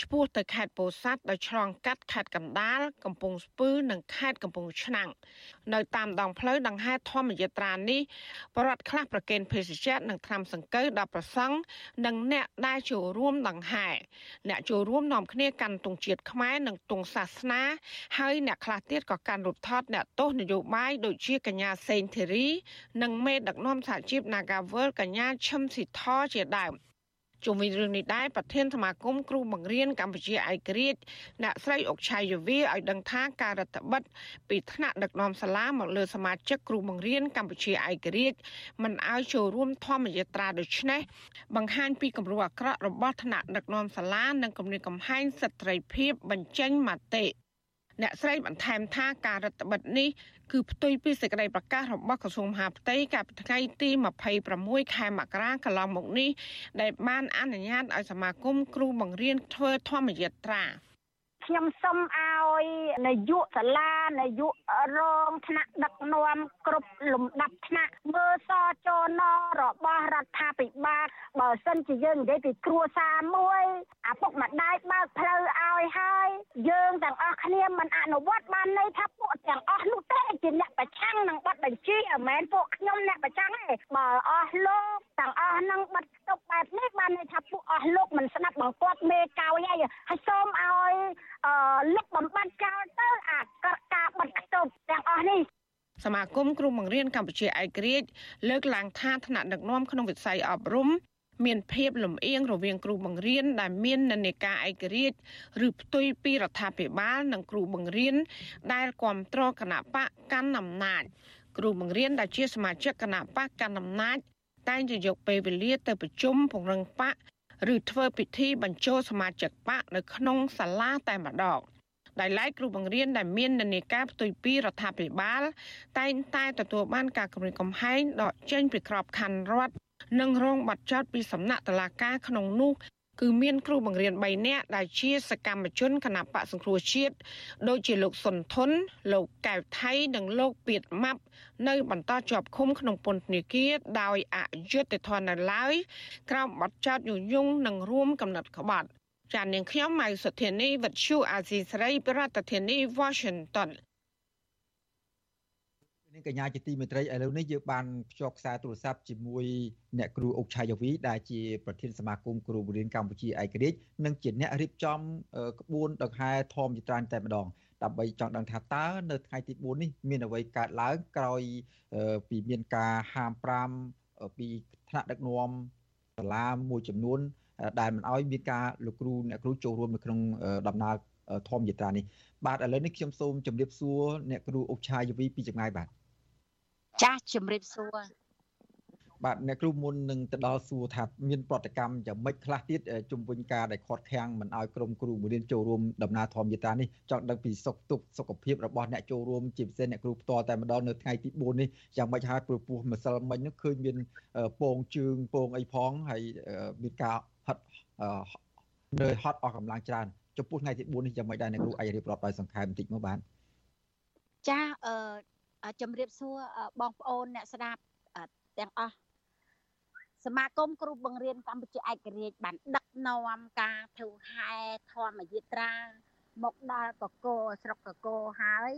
ឆ្ពោះទៅខេត្តពោធិ៍សាត់ដោយឆ្លងកាត់ខេត្តកណ្ដាលកំពង់ស្ពឺនិងខេត្តកំពង់ឆ្នាំងនៅតាមដងផ្លូវដង្ហែធម្មយាត្រានេះបរដ្ឋខ្លះប្រកេនភេសជ្ជៈនិងថ្នាំសង្កូវដល់ប្រសង់និងអ្នកដែលចូលរួមដង្ហែអ្នកចូលរួមនាំគ្នាកាន់ទង់ជាតិខ្មែរនិងទង់សាសនាហើយអ្នកខ្លះទៀតក៏កាន់រូបថតអ្នកទោសនយោបាយដូចជាកញ្ញាសេងធីរី និងមេដឹកនាំសហជីព Nagavel កញ្ញាឈឹមស៊ីធជាដើមជុំវិញរឿងនេះដែរប្រធានសមាគមគ្រូបង្រៀនកម្ពុជាឯករាជ្យអ្នកស្រីអុកឆៃយវីឲ្យដឹងថាការរដ្ឋបិទពីថ្នាក់ដឹកនាំសាលាមកលើសមាជិកគ្រូបង្រៀនកម្ពុជាឯករាជ្យមិនឲ្យចូលរួមធម្មយាត្រាដូចនេះបង្ហាញពីគំរូអាក្រក់របស់ថ្នាក់ដឹកនាំសាលានិងគំរាមកំហែងសិទ្ធិសេរីភាពបញ្ចេញមតិ អ្នកស្រីបន្ថែមថាការរដ្ឋបិទនេះគឺផ្ទុយពីសេចក្តីប្រកាសរបស់ក្រសួងមហាផ្ទៃកាលពីថ្ងៃទី26ខែមករាកន្លងមកនេះដែលបានអនុញ្ញាតឲ្យសមាគមគ្រូបង្រៀនធ្វើធម្មយាត្រា ខ្ញុំសូមឲ្យនាយកសាលានាយករងថ្នាក់ដឹកនាំគ្រប់លំដាប់ថ្នាក់មើលសចនរបស់រដ្ឋាភិបាលបើសិនជាយើងនិយាយពីគ្រួសារមួយឪពុកម្ដាយបើកផ្លូវឲ្យហើយយើងទាំងអស់គ្នាមិនអនុវត្តបានន័យថាពួកទាំងអស់នោះទេជាអ្នកប្រឆាំងនឹងបទបញ្ជាមិនមែនពួកខ្ញុំអ្នកប្រឆាំងទេបើអស់លោកទាំងអស់នឹងបិទស្តុកបែបនេះបានន័យថាពួកអស់លោកមិនស្ដាប់បង្គាប់មេកោយហើយហើយសូមឲ្យអឺ លុបបំបត្តិចោលទៅអាការបិទស្តុកទាំងអស់នេះសមាគមគ្រូបង្រៀនកម្ពុជាឯករាជ្យលើកឡើងថាថ្នាក់ដឹកនាំក្នុងវិស័យអប់រំមានភាពលំអៀងរវាងគ្រូបង្រៀនដែលមាននិន្នាការឯករាជ្យឬផ្ទុយពីរដ្ឋាភិបាលនិងគ្រូបង្រៀនដែលគ្រប់គ្រងគណៈបកកាន់អំណាចគ្រូបង្រៀនដែលជាសមាជិកគណៈបកកាន់អំណាចតែងតែយកពេលវេលាទៅប្រជុំពង្រឹងបក ឬធ្វើពិធីបញ្ចូលសមាជិកបកនៅក្នុងសាលាតែម្ដងដែលឡែកគ្រូបង្រៀនដែលមាននានាការផ្ទុយពីរដ្ឋាភិបាល តែងតែទទួលបានការគម្រាមកំហែងដកចេញពីក្របខ័ណ្ឌរដ្ឋនិងរងបាត់ចោតពីសំណាក់តុលាការក្នុងនោះ គឺមានគ្រូបង្រៀន3នាក់ដែលជាសកម្មជនគណៈបកសង្គ្រោះជាតិដូចជាលោកសុនធុនលោកកែវថៃនិងលោកពៀតម៉ាប់នៅបន្តជាប់ឃុំក្នុងពន្ធនាគារដោយអយុត្តិធម៌នៅឡើយក្រោមបទចោទយុយងនិងរួមកំណត់ក្បត់ចាននាងខ្ញុំម៉ៅសុធានីវិទ្យុអាស៊ីសេរីប្រធានាធិបតី Washington នាងកញ្ញាជាទីមេត្រីឥឡូវនេះយើងបានភ្ជាប់ខ្សែទូរស័ព្ទជាមួយអ្នកគ្រូអុកឆាយាវីដែលជាប្រធានសមាគមគ្រូបង្រៀនកម្ពុជាឯករាជ្យនិងជាអ្នករៀបចំក្បួនដង្ហែធម្មយត្រាតែម្ដងដើម្បីចង់ដឹងថាតើនៅថ្ងៃទី4នេះមានអ្វីកើតឡើងក្រោយពីមានការហាម5ពីថ្នាក់ដឹកនាំសាលាមួយចំនួនដែលមិនអោយមានការលោកគ្រូអ្នកគ្រូចូលរួមនៅក្នុងដំណើរធម្មយត្រានេះបាទឥឡូវនេះខ្ញុំសូមជម្រាបសួរអ្នកគ្រូអុកឆាយាវីពីចម្ងាយបាទ ចាស់ជំរាបសួរបាទអ្នកគ្រូមុននឹងទៅដល់សួរថាមានប្រតិកម្មយ៉ាងម៉េចខ្លះទៀតជំវិញការដែលខាត់ខាំងមិនឲ្យក្រុមគ្រូបង្រៀនចូលរួមដំណើរធម្មយាត្រានេះចង់ដឹងពីសុខទុក្ខសុខភាពរបស់អ្នកចូលរួមជាពិសេសអ្នកគ្រូផ្ទាល់តែម្ដងនៅថ្ងៃទី4នេះយ៉ាងម៉េចហើយព្រោះពោះម្សិលមិញនោះឃើញមានពងជើងពងអីផងហើយមានការហត់នៅហត់អស់កម្លាំងច្រើនចំពោះថ្ងៃទី4នេះយ៉ាងម៉េចដែរអ្នកគ្រូអាចរៀបរាប់ដោយសង្ខេបបន្តិចមកបានចាអឺ ជំរាបសួរបងប្អូនអ្នកស្ដាប់ទាំងអស់សមាគមគ្រូបង្រៀនកម្ពុជាឯករាជ្យបានដឹកនាំការធ្វើហែធម្មយាត្រាមកដល់កកោស្រុកកកោហើយ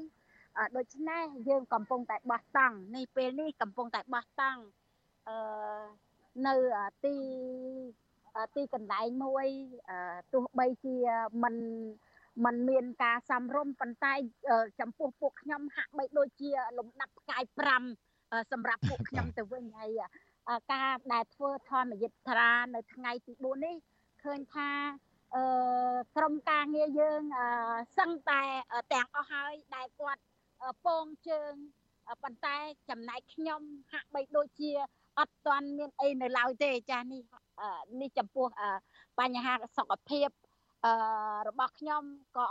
ដូច្នេះយើងកំពុងតែបោះតង់នេះពេលនេះកំពុងតែបោះតង់អឺនៅទីទីកន្លែងមួយទោះបីជាមិន มันមានការសំរុំប៉ុន្តែចំពោះពួកខ្ញុំហាក់បីដូចជាលំដាប់ផ្កាយ5សម្រាប់ពួកខ្ញុំទៅវិញហើយការដែលធ្វើធម្មយិត្រានៅថ្ងៃទី4នេះឃើញថាអឺក្រុមការងារយើងសឹងតែទាំងអស់ហើយដែលគាត់ពងជើងប៉ុន្តែចំណែកខ្ញុំហាក់បីដូចជាអត់ទាន់មានអីនៅឡើយទេចានេះនេះចំពោះបញ្ហាសុខភាពអឺ របស់ខ្ញុំក៏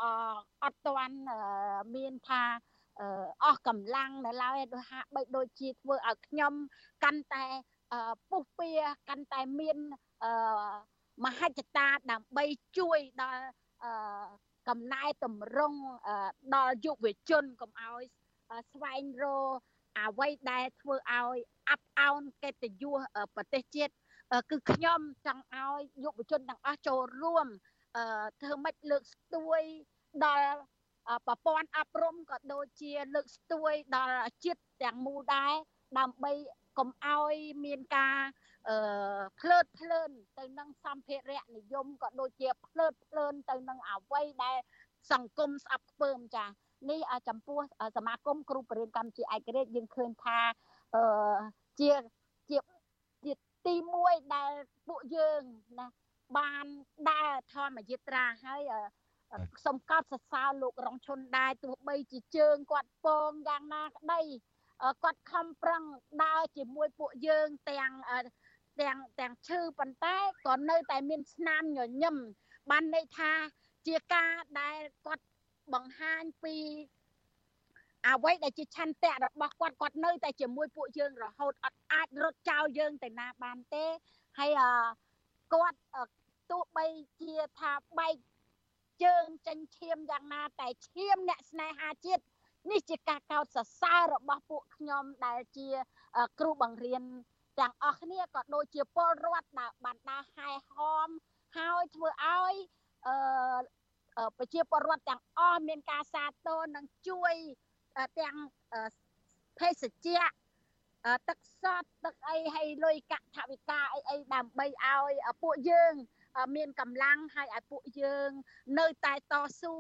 អត់ទាន់មានថាអស់កម្លាំងនៅឡើយដូចហាក់បីដូចជាធ្វើឲ្យខ្ញុំកាន់តែពុះពៀកាន់តែមានមហិច្ឆតាដើម្បីជួយដល់កំណែតម្រង់ដល់យុវជនកុំឲ្យស្វែងរកអ្វីដែលធ្វើឲ្យអាប់អោនកិត្តិយសប្រទេសជាតិគឺខ្ញុំចង់ឲ្យយុវជនទាំងអស់ចូលរួម ធ្វើម៉េចលើកស្ទួយដល់ប្រព័ន្ធអប់រំក៏ដូចជាលើកស្ទួយដល់ជាតិទាំងមូលដែរដើម្បីកុំឲ្យមានការអឺភ្លើតភ្លើនទៅនឹងសម្ភារៈនិយមក៏ដូចជាភ្លើតភ្លើនទៅនឹងអ្វីដែលសង្គមស្អប់ខ្ពើមចានេះចំពោះសមាគមគ្រូបរិញ្ញាកម្ពុជាឯករាជ្យយើងឃើញថាអឺជាជាជាទី1ដែលពួកយើងណា បានដើរធម្មយាត្រាហើយសូមកោតសរសើរលោករងឈុនដែរទោះបីជាជើងគាត់ពងយ៉ាងណាក្តីគាត់ខំប្រឹងដើរជាមួយពួកយើងទាំងទាំងទាំងឈឺប៉ុន្តែក៏នៅតែមានស្នាមញញឹមបានន័យថាជាការដែលគាត់បង្ហាញពីអ្វីដែលជាឆន្ទៈរបស់គាត់គាត់នៅតែជាមួយពួកយើងរហូតអត់អាចរត់ចោលយើងទៅណាបានទេហើយ គាត់ទោះបីជាថាបែកជើងចេញឈាមយ៉ាងណាតែឈាមអ្នកស្នេហាជាតិនេះជាការកោតសរសើររបស់ពួកខ្ញុំដែលជាគ្រូបង្រៀនទាំងអស់គ្នាក៏ដូចជាពលរដ្ឋដែលបានដើរហែហមហើយធ្វើឲ្យអឺប្រជាពលរដ្ឋទាំងអស់មានការសាទរនិងជួយទាំងភេសជ្ជៈ ទឹកសតទឹកអីហើយលុយកាក់ថវិកាអីអីដើម្បីឲ្យពួកយើងមានកម្លាំងហើយឲ្យពួកយើង នៅតែតស៊ូ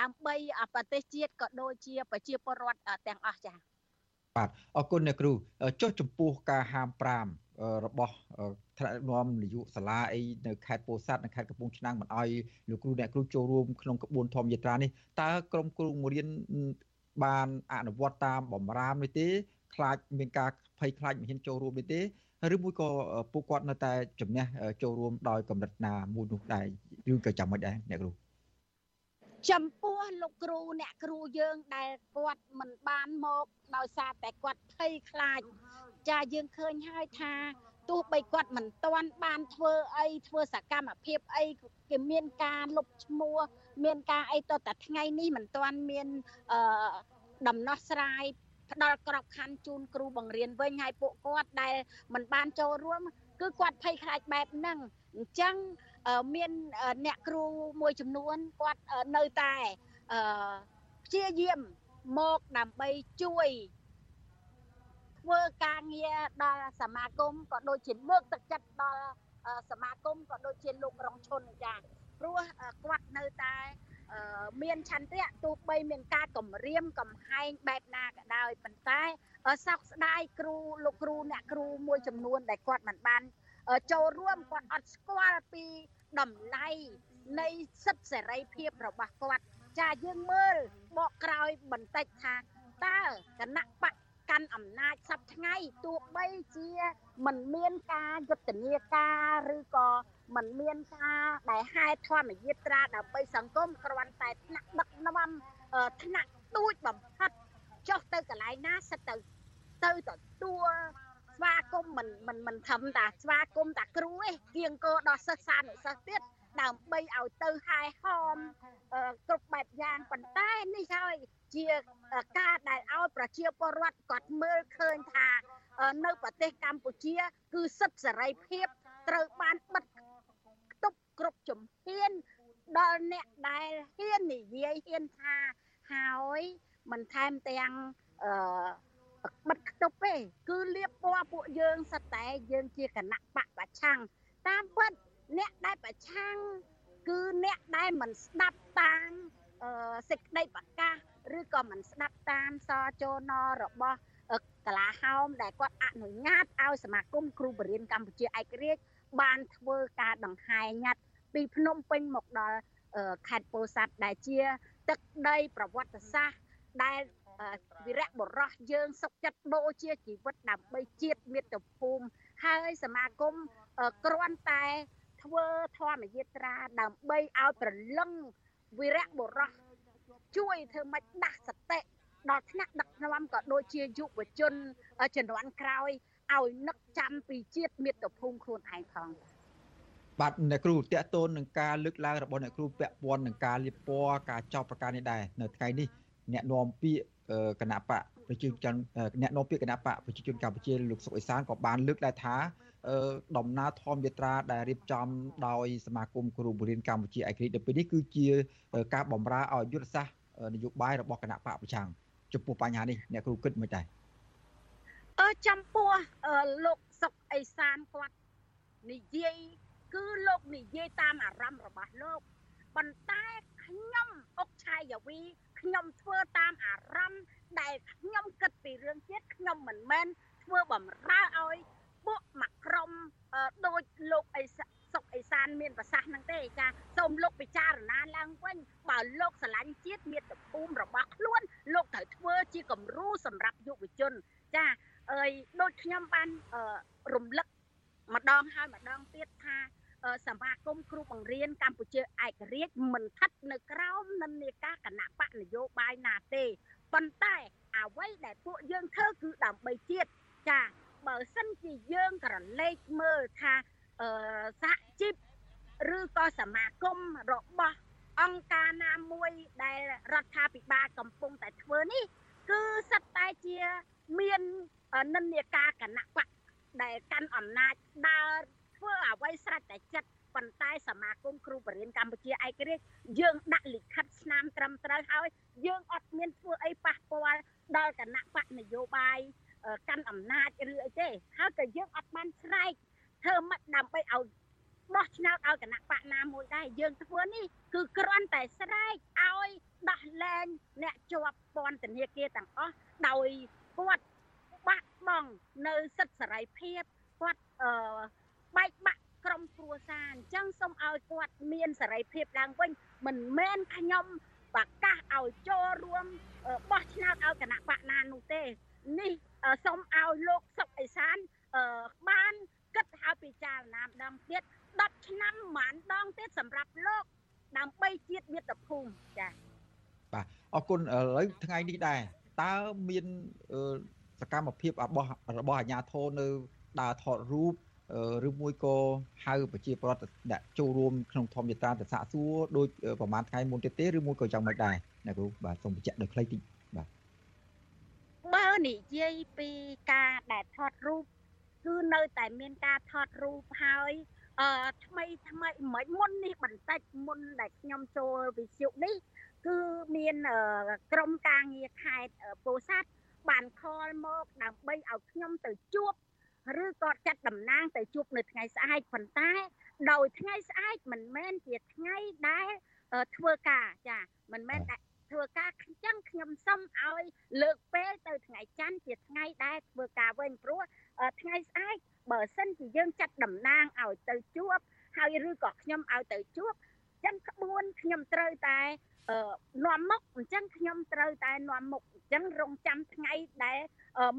ដើម្បីប្រទេសជាតិក៏ដូចជាប្រជាពលរដ្ឋទាំងអស់ចា៎បាទអរគុណអ្នកគ្រូចុះចំពោះការហាម5របស់ថ្នាក់ដឹកនាំនយោបាយសាលាអីនៅខេត្តពោធិ៍សាត់និងខេត្តកំពង់ឆ្នាំងមិនអោយលោកគ្រូអ្នកគ្រូចូលរួមក្នុងក្បួនធម្មយាត្រានេះតើក្រុមគ្រូបង្រៀនបានអនុវត្តតាមបំរាមនេះទេ ខ្លាចមានការភ័យខ្លាចមិនហ៊ានចូលរួមនេះទេឬមួយក៏ពួកគាត់នៅតែជំនះចូលរួមដោយកម្រិតណាមួយនោះដែរឬក៏ចាំមិនដែរអ្នកគ្រូចំពោះលោកគ្រូអ្នកគ្រូយើងដែលគាត់មិនបានមកដោយសារតែគាត់ភ័យខ្លាចចាយើងឃើញហើយថាទោះបីគាត់មិនទាន់បានធ្វើអីធ្វើសកម្មភាពអីគេមានការលុបឈ្មោះមានការអីតតែថ្ងៃនេះមិនទាន់មានអឺដំណោះស្រាយ ផ្ដល់ក្របខ័ណ្ឌជូនគ្រូបង្រៀនវិញហើយពួកគាត់ដែលមិនបានចូលរួមគឺគាត់ភ័យខ្លាចបែបហ្នឹងអញ្ចឹងមានអ្នកគ្រូមួយចំនួនគាត់នៅតែព្យាយាមមកដើម្បីជួយធ្វើការងារដល់សមាគមក៏ដូចជាលើកទឹកចិត្តដល់សមាគមក៏ដូចជាលោករងឈុនចាព្រោះគាត់នៅតែ មានឆន្ទៈទោះបីមានការគម្រាមកំហែងបែបណាក៏ដោយប៉ុន្តែសោកស្ដាយគ្រូលោកគ្រូអ្នកគ្រូមួយចំនួនដែលគាត់មិនបានចូលរួមគាត់អត់ស្គាល់ពីតម្លៃនៃសិទ្ធិសេរីភាពរបស់គាត់ចាយើងមើលបកក្រោយបន្តិចថាតើគណៈបកកាន់អំណាចសប្ថ្ងៃទោះបីជាមិនមានការយុទ្ធនាការឬក៏មិនមានការដែលហែធម្មយាត្រាដើម្បីសង្គមគ្រាន់តែថ្នាក់ដឹកនាំថ្នាក់ទូចបំផិតចុះទៅកន្លែងណាសិតទៅទៅទទួលស្វាគមន៍មិនមិនមិនធំតាស្វាគមន៍តាគ្រូឯងគៀងកោដល់សិស្សសានុសិស្សទៀតដើម្បីឲ្យទៅហែហមគ្រប់បែបយ៉ាងប៉ុន្តែនេះហើយជាការដែលឲ្យប្រជាពលរដ្ឋគាត់មើលឃើញថានៅប្រទេសកម្ពុជា គឺសិទ្ធិសេរីភាពត្រូវបានបិទទប់ គ្រប់ជំហានដល់អ្នកដែលហ៊ាននិយាយហ៊ានថាហើយមិនថែមទាំងអឺបិទខ្ទប់ទេគឺលៀបពណ៌ពួកយើងសិតតែយើងជាគណៈបកប្រឆាំងតាមពិតអ្នកដែលប្រឆាំងគឺអ្នកដែលមិនស្ដាប់តាមសេចក្តីប្រកាសឬក៏មិនស្ដាប់តាមសចនរបស់កលាហោមដែលគាត់អនុញ្ញាតឲ្យសមាគមគ្រូបរិញ្ញាកម្ពុជាឯករាជ្យបានធ្វើការដង្ហែញ៉ាត់ ពីភ្នំពេញមកដល់ខេត្តពោធិ៍សាត់ដែលជាទឹកដីប្រវត្តិសាស្ត្រដែលវីរៈបុរសយើងសុខចិត្តបូជាជីវិតដើម្បីជាតិមាតុភូមិហើយសមាគមគ្រាន់តែធ្វើធម្មយាត្រាដើម្បីឲ្យប្រលឹងវីរៈបុរសជួយធ្វើម៉េចដាស់សតិដល់ថ្នាក់ដឹកនាំក៏ដូចជាយុវជនជំនាន់ក្រោយឲ្យនឹកចាំពីជាតិមាតុភូមិខ្លួនឯងផង បាទអ្នកគ្រូតេតូននឹងការលើកឡើងរបស់អ្នកគ្រូពាក់ព័ន្ធនឹងការលៀបពណ៌ការចោទប្រកាន់នេះដែរនៅថ្ងៃនេះអ្នកនាំពាក្យគណៈបកប្រជាជនអ្នកនាំពាក្យគណៈបកប្រជាជនកម្ពុជាលោកសុកអេសានក៏បានលើកដែរថាដំណើរធម្មយាត្រាដែលរៀបចំដោយសមាគមគ្រូបង្រៀនកម្ពុជាឯករាជ្យនៅពេលនេះគឺជាការបំរើឲ្យយុទ្ធសាស្ត្រនយោបាយរបស់គណៈបកប្រឆាំងចំពោះបញ្ហានេះអ្នកគ្រូគិតមិនដែរអឺចំពោះលោកសុកអេសានគាត់និយាយ គឺលោកនិយាយតាមអារម្មណ៍របស់លោកប៉ុន្តែខ្ញុំអុកឆាយាវីខ្ញុំធ្វើតាមអារម្មណ៍ដែលខ្ញុំគិតពីរឿងជាតិខ្ញុំមិនមែនធ្វើបំរើឲ្យពួកមកក្រុមដូចលោកអេសុកអេសានមានប្រសាសន៍ហ្នឹងទេចាសូមលោកពិចារណាឡើងវិញបើលោកស្រឡាញ់ជាតិមាតុភូមិរបស់ខ្លួនលោកត្រូវធ្វើជាគំរូសម្រាប់យុវជនចាអើយដូចខ្ញុំបានរំលឹកម្ដងហើយម្ដងទៀតថា សមាគមគ្រូបង្រៀនកម្ពុជាឯករាជ្យមិនស្ថិតនៅក្រោមនិន្នាការគណៈបកនយោបាយណាទេប៉ុន្តែអ្វីដែលពួកយើងធ្វើគឺដើម្បីជាតិចាបើសិនជាយើងក្រឡេកមើលថាអឺសហជីពឬក៏សមាគមរបស់អង្គការណាមួយដែលរដ្ឋាភិបាលកំពុងតែធ្វើនេះគឺសិតតែជាមាននិន្នាការគណៈបកដែលកាន់អំណាចដើរ ធ្វើអ្វីស្រេចតែចិត្តប៉ុន្តែសមាគមគ្រូបរិញ្ញាកម្ពុជាឯករាជ្យយើងដាក់លិខិតស្នាមត្រឹមត្រូវហើយយើងអត់មានធ្វើអីប៉ះពាល់ដល់គណៈបកនយោបាយកាន់អំណាចឬអីទេហើយក៏យើងអត់បានស្រែកធ្វើម៉េចដើម្បីឲ្យបោះឆ្នោតឲ្យគណៈបកណាមួយដែរយើងធ្វើនេះគឺគ្រាន់តែស្រែកឲ្យដោះលែងអ្នកជាប់ពន្ធនាគារទាំងអស់ដោយគាត់បាក់បង់នៅសិទ្ធិសេរីភាពគាត់អឺ បែកបាក់ក្រុមគ្រួសារអញ្ចឹងសូមឲ្យគាត់មានសេរីភាពឡើងវិញមិនមែនខ្ញុំប្រកាសឲ្យចូលរួមបោះឆ្នោតឲ្យគណៈបកណានោះទេ នេះសូមឲ្យលោកសុកអេសានបានគិតហើយពិចារណាម្ដងទៀត10ឆ្នាំម្ដងទៀតសម្រាប់លោកដើម្បីជាតិមាតុភូមិចា៎បាទអរគុណឥឡូវថ្ងៃនេះដែរតើមានសកម្មភាពរបស់របស់អាជ្ញាធរនៅដើរថតរូប ឬមួយក៏ហៅប្រជាពលរដ្ឋដាក់ចូលរួមក្នុងធម្មយត្រាទៅសាកសួរដូចប្រហែលថ្ងៃមុនទៀតទេឬមួយក៏យ៉ាងម៉េចដែរអ្នកគ្រូបាទសូមបញ្ជាក់ដោយខ្លីតិចបាទបើនិយាយពីការដែលថតរូបគឺនៅតែមានការថតរូបហើយអឺថ្មីថ្មីមិនមុននេះបន្តិចមុនដែលខ្ញុំចូលវិទ្យុនេះគឺមានក្រុមការងារខេត្តពោធិ៍សាត់បានខលមកដើម្បីឲ្យខ្ញុំទៅជួប ឬក៏ចាត់តំណាងទៅជួបនៅថ្ងៃស្អែកប៉ុន្តែដោយថ្ងៃស្អែកមិនមែនជាថ្ងៃដែលធ្វើការចាមិនមែនធ្វើការអញ្ចឹងខ្ញុំសុំឲ្យ លើកពេលទៅថ្ងៃច័ន្ទជាថ្ងៃដែលធ្វើការវិញព្រោះថ្ងៃស្អែកបើសិនជាយើងចាត់តំណាងឲ្យទៅជួបហើយឬក៏ខ្ញុំឲ្យទៅជួបអញ្ចឹងក្បួនខ្ញុំត្រូវតែ នាំមុខអញ្ចឹងខ្ញុំត្រូវតែនាំមុខអញ្ចឹងរងចាំថ្ងៃដែល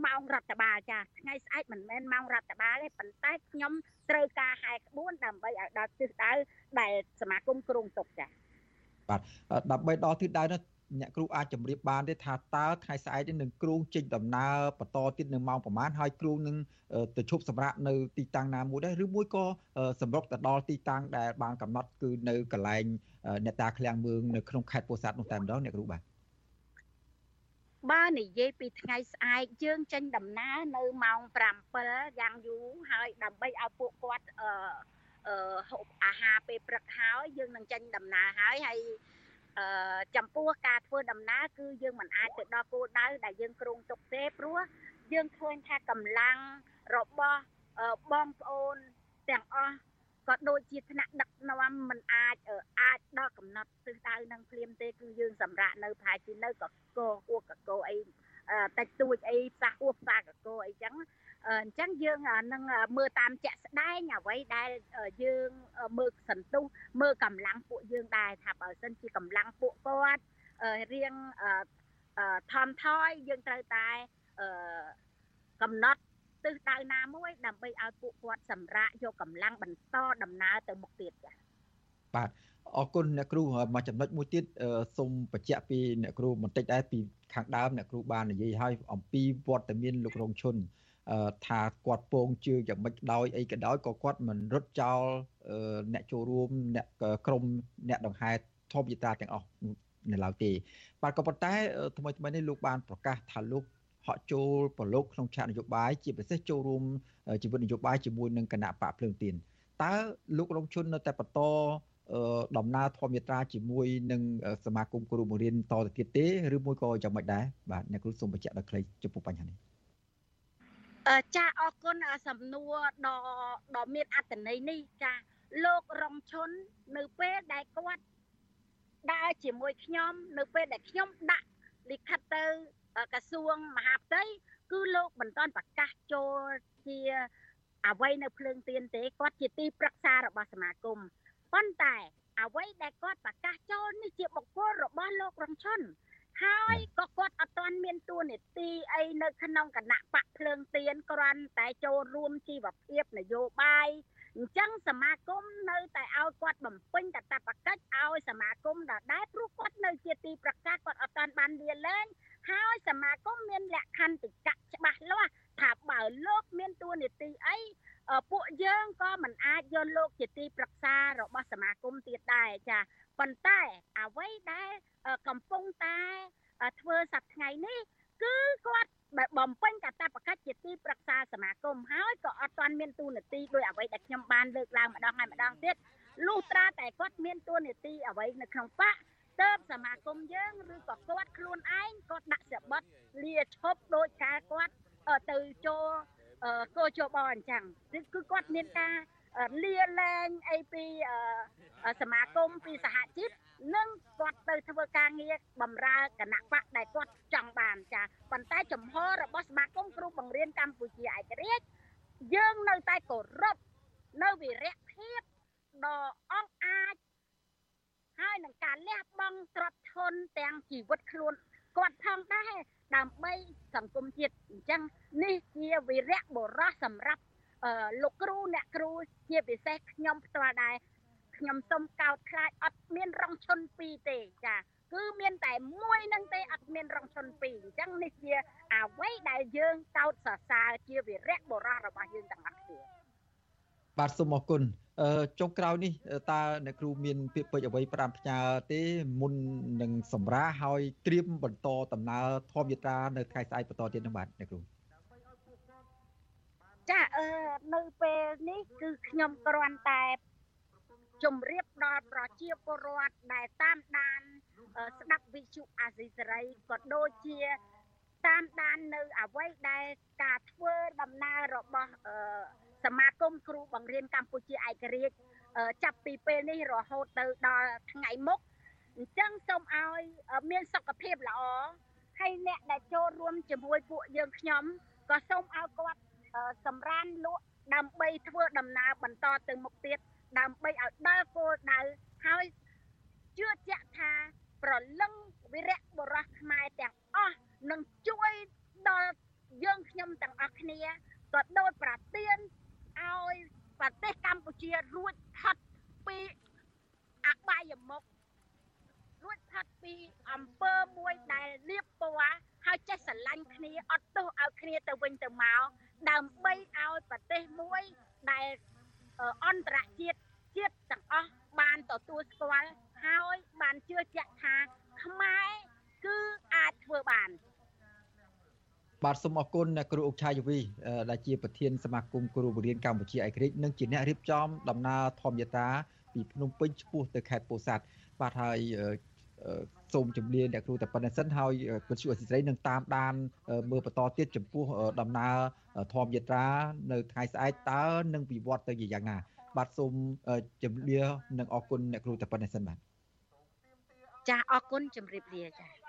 ម៉ោងរដ្ឋបាលចាថ្ងៃស្អែកមិនមែនម៉ោងរដ្ឋបាលទេប៉ុន្តែខ្ញុំត្រូវការហែក្បួនដើម្បីឲ្យដល់ទិសដៅដែលសមាគមគ្រងទុកចាបាទដើម្បីដល់ទិសដៅនោះអ្នកគ្រូអាចជម្រាបបានទេថាតើថ្ងៃស្អែកនេះនឹងគ្រូចេញដំណើរបន្តទៀតនៅម៉ោងប្រហែលហើយគ្រូនឹងទៅឈប់សម្រាកនៅទីតាំងណាមួយដែរឬមួយក៏សម្រុកទៅដល់ទីតាំងដែលបានកំណត់គឺនៅកន្លែងអ្នកតាឃ្លាំងមឿងនៅក្នុងខេត្តពោធិ៍សាត់នោះតែម្ដងអ្នកគ្រូបាទបើនិយាយពីថ្ងៃស្អែកយើងចេញដំណើរនៅម៉ោង7យ៉ាងយូរហើយដើម្បីឲ្យពួកគាត់អឺអឺហូបអាហារពេលព្រឹកហើយយើងនឹងចេញដំណើរហើយហើយ អឺចំពោះការធ្វើដំណើរគឺយើងមិនអាចទៅដល់គោលដៅដែលយើងគ្រោងទុកទេព្រោះយើងឃើញថាកម្លាំងរបស់បងប្អូនទាំងអស់ក៏ដូចជាថ្នាក់ដឹកនាំមិនអាចអាចដល់កំណត់ទិសដៅនឹងភ្លាមទេគឺយើងសម្រាប់នៅប្រហែលជានៅកកអួកកកអីតិចតួចអីផ្សះអួផ្សាកកអីចឹង អញ្ចឹងយើងនឹងមើលតាមជាក់ស្ដែងអ្វីដែលយើងមើលសន្ទុះមើលកម្លាំងពួកយើងដែរថាបើសិនជាកម្លាំងពួកគាត់រៀងថមថយយើងត្រូវតែកំណត់ទិសដៅណាមួយ ដើម្បីឲ្យពួកគាត់សម្រាកយកកម្លាំងបន្តដំណើរទៅមុខទៀតចា៎បាទអរគុណអ្នកគ្រូមកចំណុចមួយទៀតសូមបញ្ជាក់ពីអ្នកគ្រូបន្តិចដែរពីខាងដើមអ្នកគ្រូបាននិយាយឲ្យអំពីវត្តមានលោករងឈុន ថាគាត់ពងជឿយ៉ាងម៉េចដោយអីក៏ដោយក៏គាត់មិនរត់ចោលអ្នកចូលរួមអ្នកក្រុមអ្នកដង្ហែធម្មយតាទាំងអស់នៅឡើយទេបាទក៏ប៉ុន្តែថ្មីថ្មីនេះលោកបានប្រកាសថាលោកហក់ចូលប្រឡូកក្នុងឆាកនយោបាយជាពិសេសចូលរួមជីវិតនយោបាយជាមួយនឹងគណៈបកភ្លើងទៀនតើលោករងជននៅតែបន្តដំណើរធម្មយាត្រាជាមួយនឹងសមាគមគ្រូបង្រៀនតទៅទៀតទេឬមួយក៏យ៉ាងម៉េចដែរបាទអ្នកគ្រូសូមបញ្ជាក់ដល់ខ្លីចំពោះបញ្ហានេះ ចាអរគុណសំណួរដ៏ដ៏មានអត្ថន័យនេះចាលោករងឈុននៅពេលដែលគាត់ដើរជាមួយខ្ញុំនៅពេលដែលខ្ញុំដាក់លិខិតទៅក្រសួងមហាផ្ទៃគឺលោកមិនទាន់ប្រកាសចូលជាអ្វីនៅភ្លើងទៀនទេគាត់ជាទីប្រឹក្សារបស់សមាគមប៉ុន្តែអ្វីដែលគាត់ប្រកាសចូលនេះជាបុគ្គលរបស់លោករងឈុន ហើយក៏គាត់អត់ទាន់មានតួនាទីអីនៅក្នុងគណៈបកភ្លើងទៀនគ្រាន់តែចូលរួមជីវភាពនយោបាយអញ្ចឹងសមាគមនៅតែឲ្យគាត់បំពេញតតបកិច្ចឲ្យសមាគមដដែលព្រោះគាត់នៅជាទីប្រកាសគាត់អត់ទាន់បានលាលែងហើយសមាគមមានលក្ខខណ្ឌតិកៈច្បាស់លាស់ថាបើលោកមានតួនាទីអី ពួកយើងក៏មិនអាចយកលោកជាទីប្រឹក្សារបស់សមាគមទៀតដែរចាប៉ុន្តែអ្វីដែលកំពុងតែធ្វើសប្តាហ៍ថ្ងៃនេះគឺគាត់បំពេញកាតព្វកិច្ចជាទីប្រឹក្សាសមាគមហើយក៏អត់ទាន់មានទូនាទីដោយអ្វីដែលខ្ញុំបានលើកឡើងម្ដងហើយម្ដងទៀតលុះត្រាតែគាត់មានទូនាទីអ្វីនៅក្នុងបកទៅសមាគមយើងឬក៏គាត់ខ្លួនឯងគាត់ដាក់ស្បត់លាឈប់ដោយការគាត់ទៅចូល កោជបអញ្ចឹងគឺគាត់មានការលាលែងអីពីសមាគមពីសហជីពនិងគាត់ទៅធ្វើការងារបម្រើគណៈបកដែលគាត់ចង់បានចាប៉ុន្តែចំហរបស់សមាគមគ្រូបង្រៀនកម្ពុជាឯករាជ្យយើងនៅតែគោរពនៅវិរៈភាពដ៏អង្អាចហើយនឹងការលះបង់ទ្រព្យធនទាំងជីវិតខ្លួន គាត់ផងដែរដើម្បីសង្គមជាតិអញ្ចឹងនេះជាវិរៈបរោះសម្រាប់លោកគ្រូអ្នកគ្រូជាពិសេសខ្ញុំផ្ទាល់ដែរខ្ញុំសុំកោតខ្លាចអត់មានរងឈុនពីរទេចាគឺមានតែមួយនឹងទេអត់មានរងឈុនពីរអញ្ចឹងនេះជាអ្វីដែលយើងកោតសរសើរជាវិរៈបរោះរបស់យើងទាំងអស់គ្នាបាទសូមអរគុណអឺ ចុងក្រោយនេះតើអ្នកគ្រូមានពាក្យពេចន៍អ្វីផ្ដាំផ្ញើទេមុននឹងសម្រាហើយត្រៀមបន្តដំណើរធម្មយាត្រានៅថ្ងៃស្អែកបន្តទៀតនឹងបាទអ្នកគ្រូចាអឺនៅពេលនេះគឺខ្ញុំគ្រាន់តែជម្រាបដល់ប្រជាពលរដ្ឋដែលតាមដានស្ដាប់វិទ្យុអាស៊ីសេរីក៏ដូចជាតាមដាននៅអ្វីដែលការធ្វើដំណើររបស់ សមាគមគ្រូបង្រៀនកម្ពុជាឯករាជ្យចាប់ពីពេលនេះរហូតទៅដល់ថ្ងៃមុខអញ្ចឹងសូមឲ្យមានសុខភាពល្អហើយអ្នកដែលចូលរួមជាមួយពួកយើងខ្ញុំក៏សូមឲ្យគាត់សម្រានលក់ដើម្បីធ្វើដំណើរបន្តទៅមុខទៀតដើម្បីឲ្យដល់គោលដៅហើយជឿជាក់ថាប្រលឹងវិរៈបរោះខ្មែរទាំងអស់នឹងជួយដល់យើងខ្ញុំទាំងអស់គ្នាក៏ដូចប្រទៀន ឲ្យប្រទេសកម្ពុជារួចផុតពីអបាយមុខរួចផុតពីអំពើមួយដែលលៀបពណ៌ហើយចេះស្រឡាញ់គ្នាអត់ទោសឲ្យគ្នាទៅវិញទៅមកដើម្បីឲ្យប្រទេសមួយដែលអន្តរជាតិជាតិទាំងអស់បានទទួលស្គាល់ហើយបានជឿជាក់ថាខ្មែរគឺអាចធ្វើបាន បាទសូមអរគុណអ្នកគ្រូអុកឆាយវីដែលជាប្រធានសមាគមគ្រូបង្រៀនកម្ពុជាឯករាជ្យនិងជាអ្នករៀបចំដំណើរធម្មយាត្រាពីភ្នំពេញឆ្ពោះទៅខេត្តពោធិ៍សាត់បាទហើយសូមជម្រាបអ្នកគ្រូតែប៉ុណ្្នេះសិនហើយវិទ្យុអសិរ័យនឹងតាមដានមើលបន្តទៀតចំពោះដំណើរធម្មយាត្រានៅថ្ងៃស្អែកតើនឹងវិវត្តទៅយ៉ាងណាបាទសូមជម្រាបនិងអរគុណអ្នកគ្រូតែប៉ុណ្្នេះសិនបាទចាអរគុណជម្រាបលាចា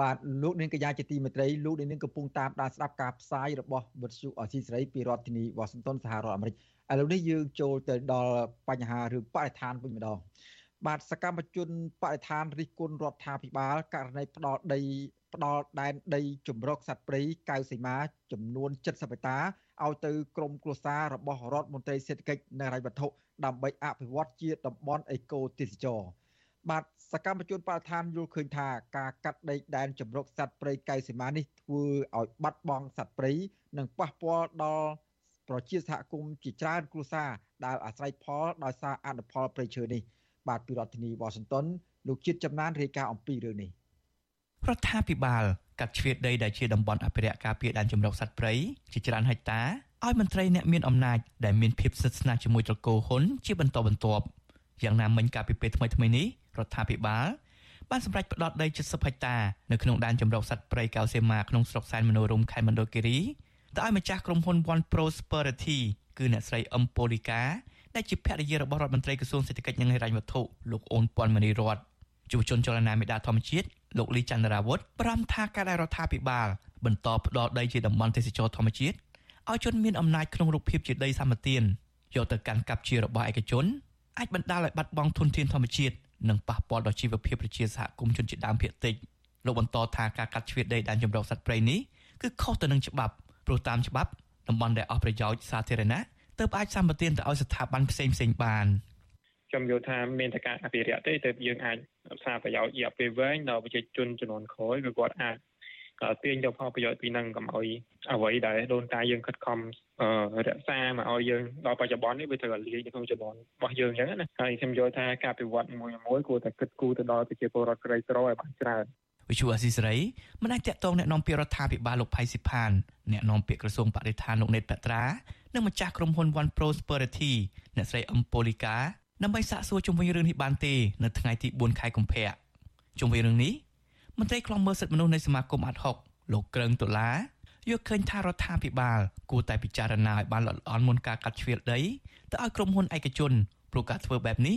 បាទលោកនាងកញ្ញាជាទីមេត្រីលោកនាងកំពុងតាមដានស្ដាប់ការផ្សាយរបស់វិទ្យុអស៊ីសេរីពីរដ្ឋធានីវ៉ាស៊ីនតោនសហរដ្ឋអាមេរិកឥឡូវនេះយើងចូលទៅដល់បញ្ហារឿងបរិស្ថានវិញម្ដងបាទសកម្មជនបរិស្ថានរិះគន់រដ្ឋាភិបាលករណីផ្ដាល់ដីផ្ដាល់ដែនដីជំរកសត្វព្រៃកៅសីមាចំនួន70ហិកតាឲ្យទៅក្រមគ្រួសាររបស់រដ្ឋមន្ត្រីសេដ្ឋកិច្ចនិងរៃវត្ថុដើម្បីអភិវឌ្ឍជាតំបន់អេកូទេសចរ បាទសកម្មជនបរិស្ថានយល់ឃើញថាការកាត់ដីដែនចម្រុកសត្វព្រៃកៅសីមានេះធ្វើឲ្យបាត់បង់សត្វព្រៃនិងប៉ះពាល់ដល់ប្រជាសហគមន៍ជាច្រើនគ្រួសារដែលអាស្រ័យផលដោយសារអនុផលព្រៃឈើនេះបាទពីរដ្ឋធានីវ៉ាស៊ីនតោនលោកជាតិចំណានរាយការណ៍អំពីរឿងនេះរដ្ឋាភិបាលកាត់ជ្រៀតដីដែលជាតំបន់អភិរក្សការពារដែនជម្រកសត្វព្រៃជាច្រើនហិកតាឲ្យមន្ត្រីអ្នកមានអំណាចដែលមានភាពស្និទ្ធស្នាលជាមួយត្រកូលហ៊ុនជាបន្តបន្ទាប់យ៉ាងណាមិញកាលពីពេលថ្មីៗនេះ រដ្ឋាភិបាលបានសម្រេចផ្ដោតដី70ហិកតានៅក្នុងដែនជម្រកសត្វព្រៃកៅសេមាក្នុងស្រុកសែនមនោរមខេត្តមណ្ឌលគិរីទៅឲ្យម្ចាស់ក្រុមហ៊ុន One Prosperity គឺអ្នកស្រីអឹមប៉ូលីកាដែលជាភរិយារបស់រដ្ឋមន្ត្រីក្រសួងសេដ្ឋកិច្ចនិងហិរញ្ញវត្ថុលោកអូនពាន់មនីរតយុវជនចលនាមេដាធម្មជាតិលោកលីចន្ទរាវុធប្រំថាការដែលរដ្ឋាភិបាលបន្តផ្ដល់ដីជាតំបន់ទេសចរធម្មជាតិឲ្យជនមានអំណាចក្នុងរូបភាពជាដីសម្បត្តិយកទៅកាន់កាប់ជារបស់ឯកជនអាចបណ្ដាលឲ្យបាត់បង់ធនធានធម្មជាតិ និងប៉ះពាល់ដល់ជីវភាពប្រជាសហគមន៍ជនជាតិដើមភាគតិចលោកបន្តថាការកាត់ជ្រៀតដីដែនជម្រកសត្វព្រៃនេះគឺខុសទៅនឹងច្បាប់ព្រោះតាមច្បាប់តំបន់ដែលអស់ប្រយោជន៍សាធារណៈទើបអាចសម្បទានទៅឲ្យស្ថាប័នផ្សេងផ្សេងបានខ្ញុំយល់ថាមានតែការអភិរក្សទេទើបយើងអាចសារប្រយោជន៍រយៈពេលវែងដល់ប្រជាជនចំនួនក្រោយគឺគាត់អាច ទាញយកផលប្រយោជន៍ពីនឹងកុំឲ្យអ្វីដែលដូនតាយើងខិតខំរក្សាមកឲ្យយើងដល់បច្ចុប្បន្ននេះវាត្រូវលាយនៅក្នុងចំនួនរបស់យើងអញ្ចឹងណាហើយខ្ញុំយល់ថាការពិវត្តមួយមួយគួរតែគិតគូរទៅដល់ប្រជាពលរដ្ឋក្រីក្រឲ្យបានច្រើនវិទ្យុអស៊ីសេរីមិនអាចតកតងแนะនាំពាក្យរដ្ឋាភិបាលលោកផៃស៊ីផានแนะនាំពាក្យក្រសួងបរិស្ថានលោកណេតបត្រានិងម្ចាស់ក្រុមហ៊ុន One Prosperity អ្នកស្រីអឹមប៉ូលីកាដើម្បីសាកសួរជុំវិញរឿងនេះបានទេនៅថ្ងៃទី4ខែកុម្ភៈជុំវិញរឿងនេះ មន្ត្រីខ្លំមើលសិទ្ធិមនុស្សនៃសមាគមអាត់ហុកលោកក្រឹងដុល្លារយកឃើញថារដ្ឋាភិបាលគួរតែពិចារណាឲ្យបានល្អិតល្អន់មុនការកាត់ជ្រៀតដីទៅឲ្យក្រុមហ៊ុនឯកជនព្រោះការធ្វើបែបនេះ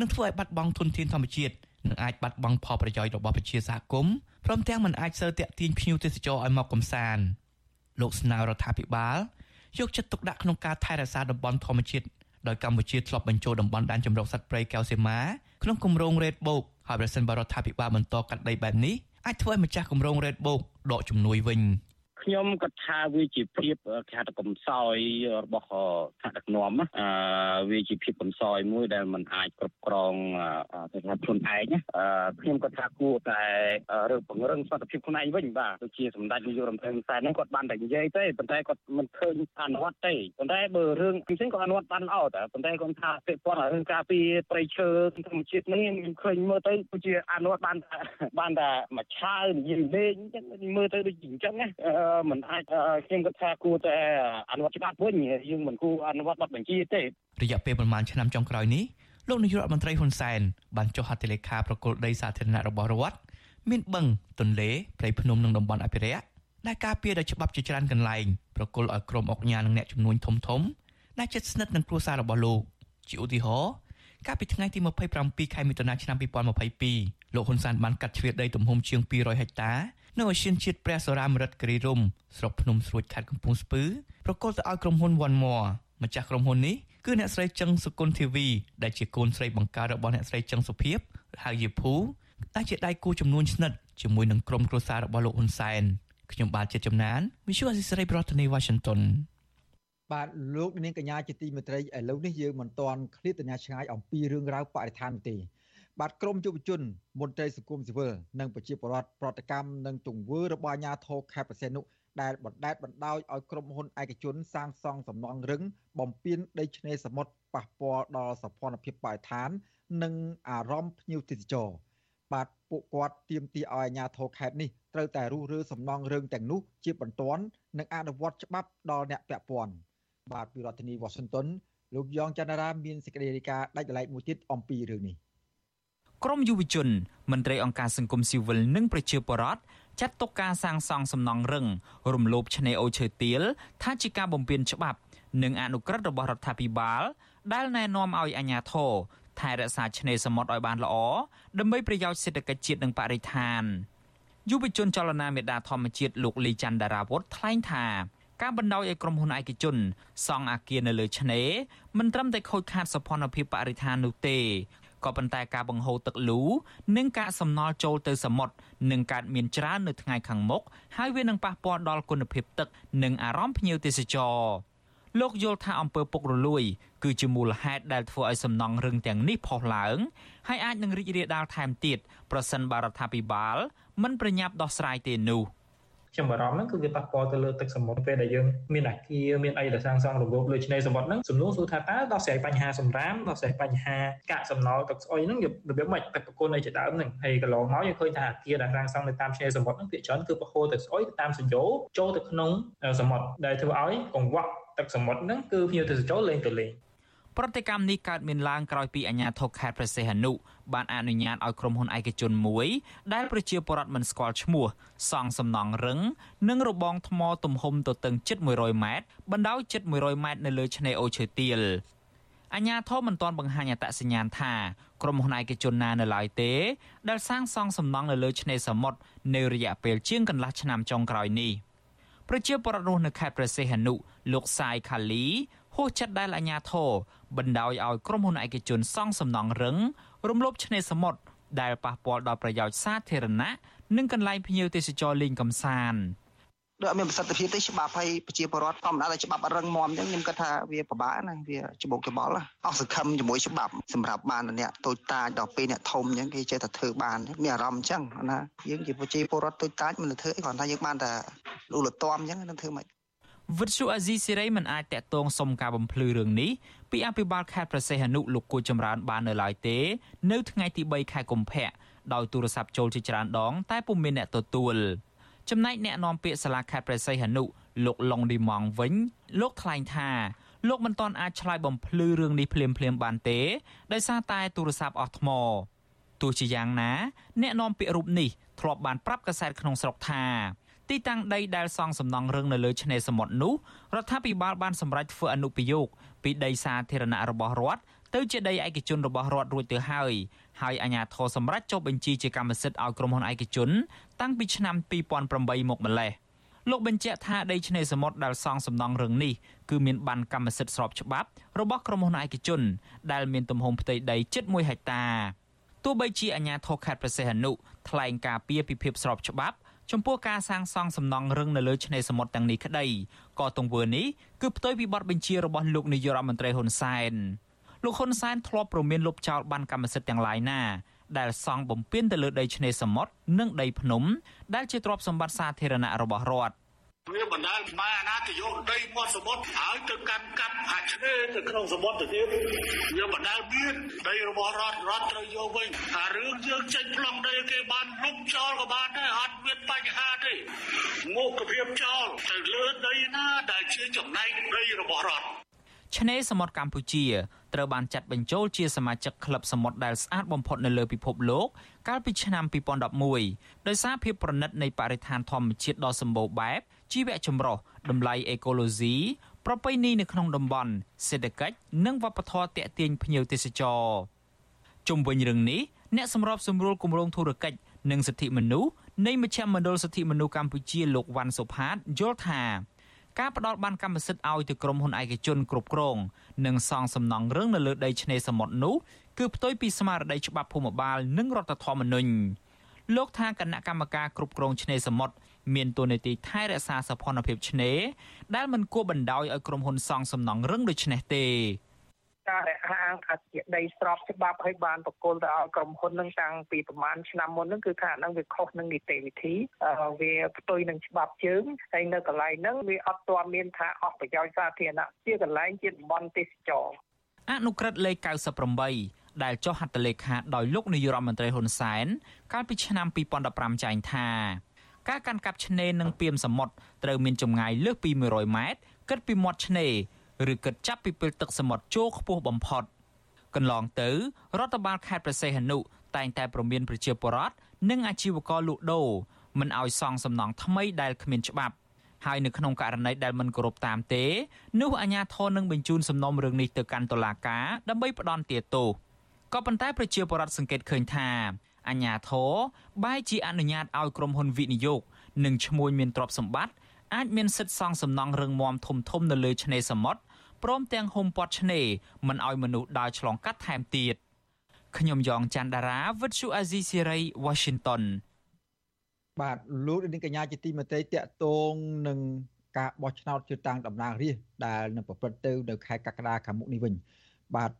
នឹងធ្វើឲ្យបាត់បង់ធនធានធម្មជាតិនិងអាចបាត់បង់ផលប្រយោជន៍របស់ប្រជាសហគមន៍ព្រមទាំងមិនអាចសើតាក់ទាញភ្ញៀវទេសចរឲ្យមកកំសាន្តលោកស្នើរដ្ឋាភិបាលយកចិត្តទុកដាក់ក្នុងការថែរក្សាតំបន់ធម្មជាតិដោយកម្ពុជាធ្លាប់បញ្ចូលតំបន់ដែនជម្រកសត្វព្រៃកែវសីមាក្នុងគម្រោង Red Book ហើយប្រសិនបើរដ្ឋាភិបាលបន្តកាត់ដីបែបនេះអាចធ្វើឲ្យម្ចាស់គម្រោង Red Book ដកជំនួយវិញ។ ខ្ញុំគាត់ថាវាជាភាពគេហៅថាកំសោយរបស់ថ្នាក់ដឹកនាំអឺវាជាភាពកំសោយមួយដែលมันអាចគ្រប់គ្រងទៅថាខ្លួនឯងអឺខ្ញុំគាត់ថាគួរតែរើពង្រឹងសុខភាពខ្លួនឯងវិញបាទដូចជាសម្ដេចនាយករដ្ឋមន្ត្រីហ្នឹងគាត់បានតែនិយាយទេប៉ុន្តែគាត់មិនឃើញអនុវត្តទេប៉ុន្តែបើរឿងផ្សេងគាត់អនុវត្តបានល្អតែប៉ុន្តែគាត់ថាពាក់ព័ន្ធរឿងការពីប្រៃឈើធម្មជាតិនេះខ្ញុំឃើញមើលទៅដូចជាអនុវត្តបានបានតែមួយឆាវនិយាយលេងអញ្ចឹងមើលទៅដូចអញ្ចឹងណាមិនអាចខ្ញុំគិតថាគួរតែអនុវត្តច្បាប់វិញយើងមិនគួរអនុវត្តបទបញ្ជាទេរយៈពេលប្រហែលឆ្នាំចុងក្រោយនេះលោកនាយករដ្ឋមន្ត្រីហ៊ុនសែនបានចុះហត្ថលេខាប្រគល់ដីសាធារណៈរបស់រដ្ឋមានបឹងទន្លេព្រៃភ្នំនិងតំបន់អភិរក្សដែលការពារដោយច្បាប់ជាច្រើនកន្លែងប្រគល់ឲ្យក្រុមអុកញ៉ានិងអ្នកជំនួញធំធំដែលជិតស្និទ្ធនឹងគ្រួសាររបស់លោកជាឧទាហរណ៍កាលពីថ្ងៃទី27ខែមិថុនាឆ្នាំ2022លោកហ៊ុនសែនបានកាត់ជ្រៀតដីទំហំជាង200ហិកតា នៅឧទ្យានជាតិព្រះសូរាមរិទ្ធគិរីរំស្រុកភ្នំស្រួចខេត្តកំពង់ស្ពឺប្រកល់ទៅឲ្យក្រុមហ៊ុន One More ម្ចាស់ក្រុមហ៊ុននេះគឺអ្នកស្រីចឹងសុគន្ធធីវីដែលជាកូនស្រីបង្ការរបស់អ្នកស្រីចឹងសុភីបហៅយេភូដែលជាដៃគូចំនួនស្និទ្ធជាមួយនឹងក្រុមគ្រួសាររបស់លោកហ៊ុនសែនខ្ញុំបាទជាចំណាន Visual Assisray ប្រធានាទី Washington បាទលោកនាងកញ្ញាជាទីមេត្រីឥឡូវនេះយើងមិនទាន់ឃ្លាតទៅណាឆ្ងាយអំពីរឿងរ៉ាវបរិស្ថានទេ បាទក្រមយុវជនមន្ត្រីសង្គមស៊ីវិលនិងប្រជាពលរដ្ឋប្រតិកម្មនឹងទង្វើរបស់អាជ្ញាធរខេត្តប្រសេនុដែលបណ្ដេតបណ្ដោយឲ្យក្រុមហ៊ុនឯកជនសាងសង់សំណង់រឹង បំពេញដីឆ្នេរសមុទ្រប៉ះពាល់ដល់សភនភាពបរិស្ថាន និងអារម្មណ៍ភ្ញៀវទេសចរបាទពួកគាត់ទាមទារឲ្យអាជ្ញាធរខេត្តនេះត្រូវតែរុះរើសំណង់រឿងទាំងនោះជាបន្ទាន់និងអនុវត្តច្បាប់ដល់អ្នកពាក់ព័ន្ធបាទពីរដ្ឋធានី Washington លោកយ៉ងច័ន្ទរាមានសេចក្តីរាយការណ៍ដាច់ដライមួយទៀតអំពីរឿងនេះ ក្រមយុវជនមន្ត្រីអង្គការសង្គមស៊ីវិលនិងប្រជាពលរដ្ឋចាត់ទុកការសាងសង់សំណង់រឹងរំលោភឆ្នេរអូឈើទាលថាជាការបំពានច្បាប់ និងអនុក្រឹត្យរបស់រដ្ឋាភិបាល ដែលណែនាំឲ្យអាជ្ញាធរថែរក្សាឆ្នេរសមុទ្រឲ្យបានល្អដើម្បីប្រយោជន៍សេដ្ឋកិច្ចជាតិនិងបរិស្ថានយុវជនចលនាមេដាធម្មជាតិលោកលីច័ន្ទដារាវុធថ្លែងថាការបណ្ដោយឲ្យក្រុមហ៊ុនឯកជនសង់អាគារនៅលើឆ្នេរមិនត្រឹមតែខូចខាតសោភ័ណភាពបរិស្ថាននោះទេ ក៏ប៉ុន្តែការបង្ហូរទឹកលូនិងការសំណល់ចូលទៅសមុទ្រនឹងកើតមានច្រើននៅថ្ងៃខាងមុខហើយវានឹងប៉ះពាល់ដល់គុណភាពទឹក និងអារម្មណ៍ភ្ញៀវទេសចរលោកយល់ថាអំពើពុករលួយ គឺជាមូលហេតុដែលធ្វើឲ្យសំណង់រឹងទាំងនេះផុសឡើងហើយអាចនឹងរីករាលដាលថែមទៀតប្រសិនបើរដ្ឋាភិបាលមិនប្រញាប់ដោះស្រាយទេនោះ។ ខ្ញុំបារម្ភហ្នឹងគឺវាប៉ះពាល់ទៅលើទឹកសមុទ្រពេលដែលយើងមានអាគារមានអីដែលសាងសង់របបលើឆ្នេរសមុទ្រហ្នឹងសំណួរសួរថាតើដោះស្រាយបញ្ហាសម្រាមដោះស្រាយបញ្ហាកាកសំណល់ទឹកស្អុយហ្នឹងរបៀបម៉េចទឹកប្រគុណអីជាដើមហ្នឹងហើយកន្លងមកយើងឃើញថាអាគារដែលសាងសង់នៅតាមឆ្នេរសមុទ្រហ្នឹងភាគច្រើនគឺប្រហូរទឹកស្អុយទៅតាមសញ្យោចូលទៅក្នុងសមុទ្រដែលធ្វើឲ្យកង្វក់ទឹកសមុទ្រហ្នឹងគឺភ្ញៀវទេសចរលេងទៅលេង ប្រតិកម្មនេះកើតមានឡើងក្រោយពីអាជ្ញាធរខេត្តព្រះសីហនុបានអនុញ្ញាតឲ្យក្រុមហ៊ុនឯកជនមួយដែលប្រជាពលរដ្ឋមិនស្គាល់ឈ្មោះសង់សំណង់រឹង និងរបងថ្មទំហំទទឹងជិត100ម៉ែត្របណ្ដោយជិត100ម៉ែត្រនៅលើឆ្នេរអូឈើទាលអញ្ញាធមមិនទាន់បង្ហាញអត្តសញ្ញាណថាក្រុមហ៊ុនឯកជនណានៅឡើយទេ ដែលសាងសង់សំណង់នៅលើឆ្នេរសមុទ្រនៅរយៈពេលជាងកន្លះឆ្នាំចុងក្រោយនេះប្រជាពលរដ្ឋរស់នៅខេត្តព្រះសីហនុលោកសាយខាលីហួសចិត្តដែលអាញាធរ បណ្ដោយឲ្យក្រុមហ៊ុនឯកជនសង់សំណង់រឹងរំលោភឆ្នេរសមុទ្រដែលប៉ះពាល់ដល់ប្រយោជន៍សាធារណៈនិងកន្លែងភ្ញៀវទេសចរលេងកម្សាន្តដូចអត់មានប្រសិទ្ធភាពទេច្បាប់ឲ្យប្រជាពលរដ្ឋធម្មតាតែច្បាប់រឹងមាំអញ្ចឹងខ្ញុំគិតថាវាពិបាកណាវាច្បុកច្បល់អស់សង្ឃឹមជាមួយច្បាប់សម្រាប់បានអ្នកតូចតាចដល់ពេលអ្នកធំអញ្ចឹងគេចេះតែធ្វើបានមានអារម្មណ៍អញ្ចឹងណាយើងជាប្រជាពលរដ្ឋតូចតាចមិនធ្វើអីគ្រាន់តែយើងបានតែលូលទាំអញ្ចឹងនឹងធ្វើមិនវិទ្យុអាស៊ីសេរីមិនអាចតាក់ទងសុំការបំភ្លឺរឿងនេះ ពីអភិបាលខេត្តប្រសេះអនុលោកគូចម្រើនបាននៅឡើយទេ នៅថ្ងៃទី3ខែកុម្ភៈដោយទូរស័ព្ទចូលជាច្រើនដង តែពុំមានអ្នកទទួលចំណែកអ្នកនាំពាក្យសាលាខេត្តប្រសេះអនុលោកឡុងឌីម៉ងវិញ លោកថ្លែងថាលោកមិនទាន់អាចឆ្លើយបំភ្លឺរឿងនេះភ្លាមភ្លាមបានទេដោយសារតែទូរស័ព្ទអស់ថ្មទោះជាយ៉ាងណា អ្នកនាំពាក្យរូបនេះធ្លាប់បានប្រាប់កាសែតក្នុងស្រុកថាទីតាំងដីដែលសង់សំណង់រឹងនៅលើឆ្នេរសមុទ្រនោះរដ្ឋាភិបាលបានសម្រេចធ្វើអនុប្រយោគ ពីដីសាធារណៈរបស់រដ្ឋទៅជាដីឯកជនរបស់រដ្ឋរួចទៅហើយហើយអាជ្ញាធរសម្រេចចុះបញ្ជីជាកម្មសិទ្ធិឲ្យក្រុមហ៊ុនឯកជន តាំងពីឆ្នាំ2008មកម្លេះលោកបញ្ជាក់ថាដីឆ្នេរសមុទ្រដែលសង់សំណង់រឹងនេះគឺមានបានកម្មសិទ្ធិស្របច្បាប់របស់ក្រុមហ៊ុនឯកជន ដែលមានទំហំផ្ទៃដីជិត1ហិកតាទោះបីជាអាជ្ញាធរខេត្តព្រះសីហនុថ្លែងការពីពីភាពស្របច្បាប់ ចំពោះការសាងសង់សំណង់រឹងនៅលើឆ្នេរសមុទ្រទាំងនេះក្តីក៏ទង្វើនេះគឺផ្ទុយពីបទបញ្ជារបស់លោកនាយករដ្ឋមន្ត្រីហ៊ុនសែនលោកហ៊ុនសែនធ្លាប់ប្រមានលុបចោលបានកម្មសិទ្ធិទាំងឡាយណាដែលសង់បំពេញទៅលើដីឆ្នេរសមុទ្រនិងដីភ្នំដែលជាទ្រព្យសម្បត្តិសាធារណៈរបស់រដ្ឋ វាបណ្ដាលមកអាណាទៅយកដីមាត់សមុទ្រហើយទៅកាន់កាប់អាឆ្នេរទៅក្នុងសមុទ្រទៅទៀតវាបណ្ដាលមានដីរបស់រដ្ឋរដ្ឋត្រូវយកវិញអារឿងយើងចេញប្លង់ដីគេបានលុបចោលក៏បានដែរអត់មានបញ្ហាទេមុខភាពចោលទៅលើដីណាដែលជាចំណែកដីរបស់រដ្ឋឆ្នេរសមុទ្រកម្ពុជាត្រូវបានចាត់បញ្ចូលជាសមាជិកក្លឹបសមុទ្រដែលស្អាតបំផុតនៅលើពិភពលោកកាលពីឆ្នាំ2011ដោយសារភាពប្រណិតនៃបរិស្ថានធម្មជាតិដ៏សម្បូរបែប ជីវៈចម្រុះតម្លៃអេកូឡូស៊ីប្រពៃណីនៅក្នុងតំបន់សេដ្ឋកិច្ចនិងវប្បធម៌ទាក់ទាញភ្ញៀវទេសចរជុំវិញរឿងនេះអ្នកសម្របសម្រួលគម្រោងធុរកិច្ចនិងសិទ្ធិមនុស្សនៃមជ្ឈមណ្ឌលសិទ្ធិមនុស្សកម្ពុជាលោកវ៉ាន់សុផាតយល់ថាការផ្ដល់បានកម្មសិទ្ធិឲ្យទៅក្រុមហ៊ុនឯកជនគ្រប់គ្រងនិងសង់សំណង់រឹងនៅលើដីឆ្នេរសមុទ្រនោះគឺផ្ទុយពីស្មារតីច្បាប់ភូមិបាលនិងរដ្ឋធម្មនុញ្ញលោកថាគណៈកម្មការគ្រប់គ្រងឆ្នេរសមុទ្រ មានតួនាទីថែរក្សាសោភ័ណភាពឆ្នេរដែលមិនគួរបណ្ដោយឲ្យក្រុមហ៊ុនសង់សំណង់រឹងដូចនេះទេការរហាងថាជាដីស្របច្បាប់ឲ្យបានបកគលទៅឲ្យក្រុមហ៊ុននឹងតាំងពីប្រហែលឆ្នាំមុនហ្នឹងគឺថាហ្នឹងវាខុសនឹងនីតិវិធីវាផ្ទុយនឹងច្បាប់ជើងហើយនៅកន្លែងហ្នឹងវាអត់ទាន់មានថាអស់ប្រយោជន៍សាធារណៈជាកន្លែងជាតំបន់ទេសចរអនុក្រឹត្យលេខ98ដែលចុះហត្ថលេខាដោយលោកនាយរដ្ឋមន្ត្រីហ៊ុនសែនកាលពីឆ្នាំ2015ចែងថា ការកាន់កាប់ឆ្នេរនិងពីមសមុទ្រត្រូវមានចម្ងាយលើសពី100ម៉ែត្រគិតពីមាត់ឆ្នេរឬគិតចាប់ពីពេលទឹកសមុទ្រចូលខ្ពស់បំផុតកន្លងទៅរដ្ឋបាលខេត្តព្រះសីហនុតែងតែប្រមានប្រជាពលរដ្ឋនិងអាជីវករលក់ដូរមិនឲ្យសង់សំណង់ថ្មីដែលគ្មានច្បាប់ហើយនៅក្នុងករណីដែលមិនគោរពតាមទេនោះអាជ្ញាធរនឹងបញ្ជូនសំណុំរឿងនេះទៅកាន់តុលាការដើម្បីផ្ដន្ទាទោសក៏ប៉ុន្តែប្រជាពលរដ្ឋសង្កេតឃើញថា អាជ្ញាធរបែរជាអនុញ្ញាតឲ្យក្រុមហ៊ុនវិនិយោគនិងឈ្មួញមានទ្រព្យសម្បត្តិអាចមានសិទ្ធិសង់សំណង់រឹងមាំធំធំនៅលើឆ្នេរសមុទ្រព្រមទាំងហុំព័ទ្ធឆ្នេរមិនឲ្យមនុស្សដើរឆ្លងកាត់ថែមទៀតខ្ញុំយ៉ងច័ន្ទដារាវិទ្យុអាស៊ីសេរី Washington បាទលោកនាងកញ្ញាជាទីមេត្រីតកតងនឹងការបោះឆ្នោតជ្រើសតាំងតំណាងរាស្ត្រដែលនឹងប្រព្រឹត្តទៅនៅខែកក្កដាខាងមុខនេះវិញបាទ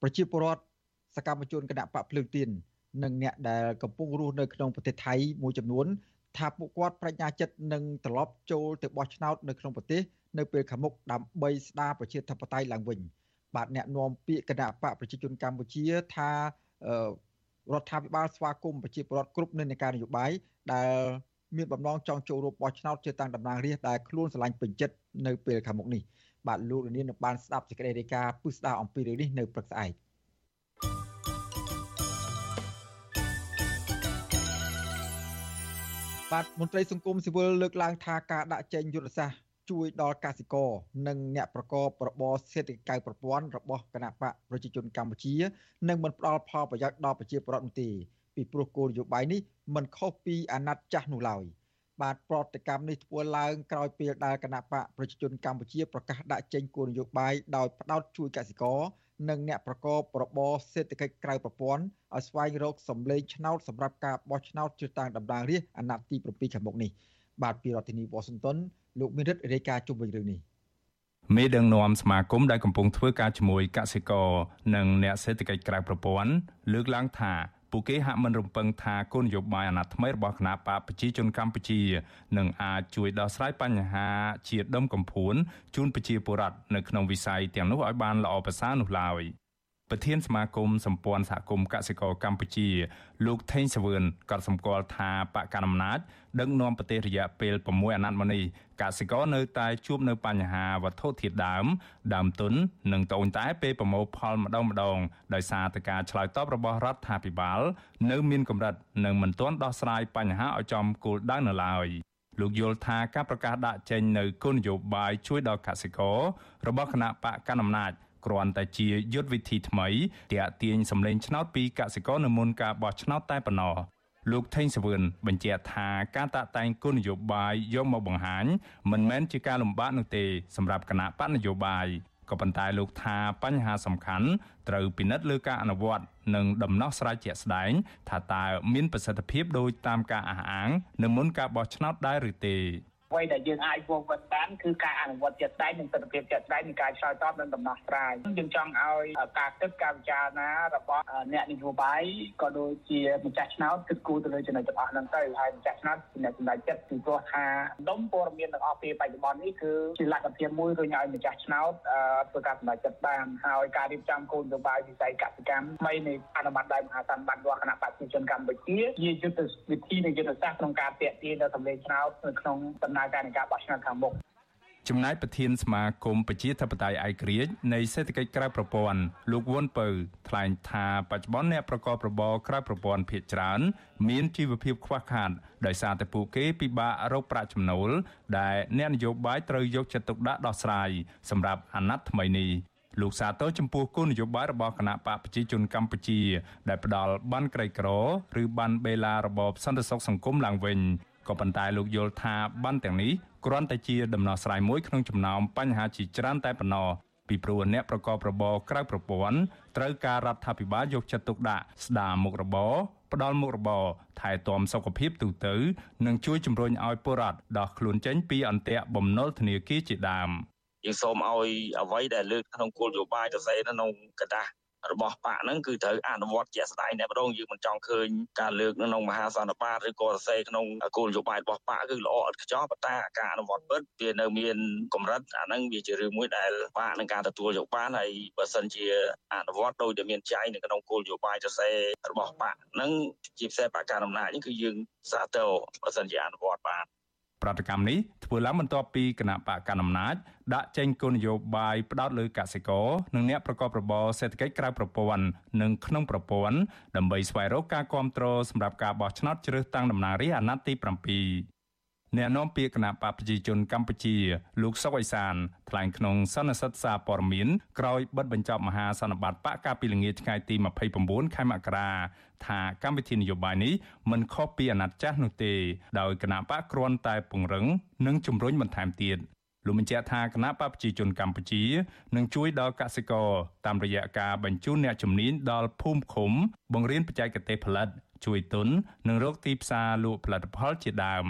ប្រជាពលរដ្ឋសកម្មជនគណៈបកភ្លើងទៀន និងអ្នកដែលកំពុងរស់នៅក្នុងប្រទេសថៃមួយចំនួនថាពួកគាត់បញ្ញាចិត្តនឹងត្រឡប់ចូលទៅបោះឆ្នោតនៅក្នុងប្រទេសនៅពេលខាងមុខដើម្បីស្ដារប្រជាធិបតេយ្យឡើងវិញបាទអ្នកនាំពាក្យគណៈបកប្រជាជនកម្ពុជាថារដ្ឋាភិបាលស្វាគមន៍ប្រជាពលរដ្ឋគ្រប់និន្នាការនយោបាយដែលមានបំណងចង់ចូលរួមបោះឆ្នោតជាតាំងតំណាងរាស្ត្រដែលខ្លួនស្រឡាញ់ពេញចិត្តនៅពេលខាងមុខនេះបាទលោកលាននឹងបានស្ដាប់សេចក្តីរាយការណ៍ពុស្ដាអំពីរឿងនេះនៅព្រឹកស្អែក បាទមន្ត្រីសង្គមស៊ីវិលលើកឡើងថាការដាក់ចេញយុទ្ធសាស្ត្រជួយដល់កសិករនិងអ្នកប្រកបរបរសេដ្ឋកិច្ចប្រព័ន្ធរបស់គណៈបកប្រជាជនកម្ពុជានឹងមិនផ្ដល់ផលប្រយោជន៍ដល់ប្រជាពលរដ្ឋនោះទេពីព្រោះគោលនយោបាយនេះមិនខុសពីអាណត្តិចាស់នោះឡើយបាទប្រតិកម្មនេះធ្វើឡើងក្រោយពេលដែលគណៈបកប្រជាជនកម្ពុជាប្រកាសដាក់ចេញគោលនយោបាយដោយផ្ដោតជួយកសិករ និងអ្នកប្រកបរបរសេដ្ឋកិច្ចក្រៅប្រព័ន្ធឲ្យស្វែងរកសម្លេងឆ្នោតសម្រាប់ការបោះឆ្នោតជ្រើសតាំងតំណាងរាស្ត្រអាណត្តិទី7ខាងមុខនេះបាទពីរដ្ឋធានីវ៉ាស៊ីនតោនលោកមានរិទ្ធរាយការណ៍ជុំវិញរឿងនេះមេដឹកនាំសមាគមដែលកំពុងធ្វើការជាមួយកសិករនិងអ្នកសេដ្ឋកិច្ចក្រៅប្រព័ន្ធលើកឡើងថា ពួកគេហាក់មិនរំពឹងថាគោលនយោបាយអាណត្តិថ្មីរបស់គណៈបកប្រជាជនកម្ពុជានឹងអាចជួយដោះស្រាយបញ្ហាជាដុំកំភួនជូនប្រជាពលរដ្ឋនៅក្នុងវិស័យទាំងនោះឲ្យបានល្អប្រសើរនោះឡើយ។ ប្រធានសមាគមសម្ព័ន្ធសហគមន៍កសិករកម្ពុជា លោកថេងសវឿនក៏សម្គាល់ថាបកកណ្ដាលអំណាចដឹកនាំប្រទេសរយៈពេល6អាណត្តិមកនេះកសិករនៅតែជួបនៅបញ្ហាវត្ថុធាតុដើម ដើមទុននិងត្អូញត្អែពេលប្រមូលផលម្ដងម្ដងដោយសារតែការឆ្លើយតបរបស់រដ្ឋាភិបាល នៅមានកម្រិតនិងមិនទាន់ដោះស្រាយបញ្ហាឲ្យចំគោលដៅនៅឡើយលោកយល់ថាការប្រកាសដាក់ចេញនៅគោលនយោបាយជួយដល់កសិកររបស់គណៈបកកណ្ដាលអំណាច គ្រាន់តែជាយុទ្ធវិធីថ្មីទាក់ទាញសម្លេងឆ្នោតពីកសិករនៅមុនការបោះឆ្នោតតែប៉ុណ្ណោះលោកថេងសវឿនបញ្ជាក់ថាការតាក់តែងគោលនយោបាយយកមកបង្ហាញមិនមែនជាការលំបាកនោះទេសម្រាប់គណៈបកនយោបាយក៏ប៉ុន្តែលោកថាបញ្ហាសំខាន់ត្រូវពិនិត្យលើការអនុវត្តនិងដំណោះស្រាយជាក់ស្ដែង ថាតើមានប្រសិទ្ធភាពដោយតាមការអះអាងនៅមុនការបោះឆ្នោតដែរឬទេ អ្វីដែលយើងអាចវងវត្តបានគឺការអនុវត្តជាក់ស្ដែងនិងទស្សនវិជ្ជាជាក់ស្ដែងនៃការឆ្លើយតបនិងដំណោះស្រាយយើងចង់ឲ្យការគិតការពិចារណារបស់អ្នកនយោបាយក៏ដូចជាម្ចាស់ឆ្នោតគិតគូរទៅលើចំណុចទាំងអស់ហ្នឹងទៅហើយម្ចាស់ឆ្នោតជាអ្នកសម្រេចចិត្តពីព្រោះថាដុំព័ត៌មានទាំងអស់ពេលបច្ចុប្បន្ននេះគឺជាលទ្ធភាពមួយរុញឲ្យម្ចាស់ឆ្នោតធ្វើការសម្រេចចិត្តបានហើយការរៀបចំគោលនយោបាយវិស័យកសិកម្មថ្មីនៃអនុម័តដោយមហាសន្និបាតរបស់គណៈបព្វជិជនកម្ពុជាជាយុទ្ធវិធីនៃយុទ្ធសាស្ត្រក្នុងការតាក់ទាញដល់សម្លេងឆ្នោតនៅក្នុងដំណើរការនៃការបោះឆ្នោតខាងមុខចំណែកប្រធានសមាគមប្រជាធិបតេយ្យឯករាជ្យនៃសេដ្ឋកិច្ចក្រៅប្រព័ន្ធលោកវុនពៅថ្លែងថាបច្ចុប្បន្នអ្នកប្រកបរបរក្រៅប្រព័ន្ធភាគច្រើន មានជីវភាពខ្វះខាតដោយសារតែពួកគេពិបាករកប្រាក់ចំណូលដែលអ្នកនយោបាយត្រូវយកចិត្តទុកដាក់ដោះស្រាយសម្រាប់អាណត្តិថ្មីនេះលោកសាទរចំពោះគោលនយោបាយរបស់គណៈបកប្រជាជនកម្ពុជា ដែលផ្ដល់បានក្រីក្រ ឬបានបេឡារបបសន្តិសុខសង្គមឡើងវិញ ក៏ប៉ុន្តែលោកយល់ថាបានទាំងនេះគ្រាន់តែជាដំណោះស្រាយមួយក្នុងចំណោមបញ្ហាជាច្រើនតែប៉ុណ្ណោះពីព្រោះអ្នកប្រកបរបរក្រៅប្រព័ន្ធត្រូវការរដ្ឋាភិបាលយកចិត្តទុកដាក់ស្ដារមុខរបរផ្ដល់មុខរបរថែទាំសុខភាពទូទៅនិងជួយជំរុញឲ្យពលរដ្ឋដោះខ្លួនចេញពីអន្ទាក់បំណុលធនាគារជាដើមយើងសូមឲ្យអ្វីដែលលើកក្នុងគោលនយោបាយទៅស្អីក្នុងกระดาษ របស់បកហ្នឹងគឺត្រូវអនុវត្តជាក់ស្ដែងតែម្ដងយើងមិនចង់ឃើញការលើកនៅក្នុងមហាសន្និបាតឬក៏សរសេរក្នុងគោលនយោបាយរបស់បកគឺល្អឥតខ្ចោះប៉ុន្តែការអនុវត្តពិតវានៅមានកម្រិតអាហ្នឹងវាជារឿងមួយដែលបកនឹងការទទួលយកបានហើយបើសិនជាអនុវត្តដោយតែមានចែងនៅក្នុងគោលនយោបាយសរសេររបស់បកហ្នឹងជាពិសេសបកការអំណាចនេះគឺយើងសាទរបើសិនជាអនុវត្តបាន ប្រតិកម្មនេះធ្វើឡើងបន្ទាប់ពីគណៈបកកណ្ដាលអំណាចដាក់ចេញគោលនយោបាយផ្ដោតលើកសិករនិងអ្នកប្រកបរបរសេដ្ឋកិច្ចក្រៅប្រព័ន្ធនិងក្នុងប្រព័ន្ធដើម្បីស្វែងរកការគ្រប់គ្រងសម្រាប់ការបោះឆ្នោតជ្រើសតាំងតំណាងរាស្ត្រអាណត្តិទី7 អ្នកនាំពាក្យគណៈបកប្រជាជនកម្ពុជា លោកសុកអេសានថ្លែងក្នុងសន្និសីទសារព័ត៌មានក្រោយបិទបញ្ចប់មហាសន្និបាតបកកាលពីល្ងាចថ្ងៃទី29ខែមករាថាកម្មវិធីនយោបាយនេះមិនខុសពីអាណត្តិចាស់នោះទេដោយគណៈបកគ្រាន់តែពង្រឹងនិងជំរុញបន្ថែមទៀតលោកបញ្ជាក់ថាគណៈបកប្រជាជនកម្ពុជានឹងជួយដល់កសិករតាមរយៈការបញ្ជូនអ្នកជំនាញដល់ភូមិឃុំ បង្រៀនបច្ចេកទេសផលិត ជួយទុននិងរកទីផ្សារលក់ផលិតផលជាដើម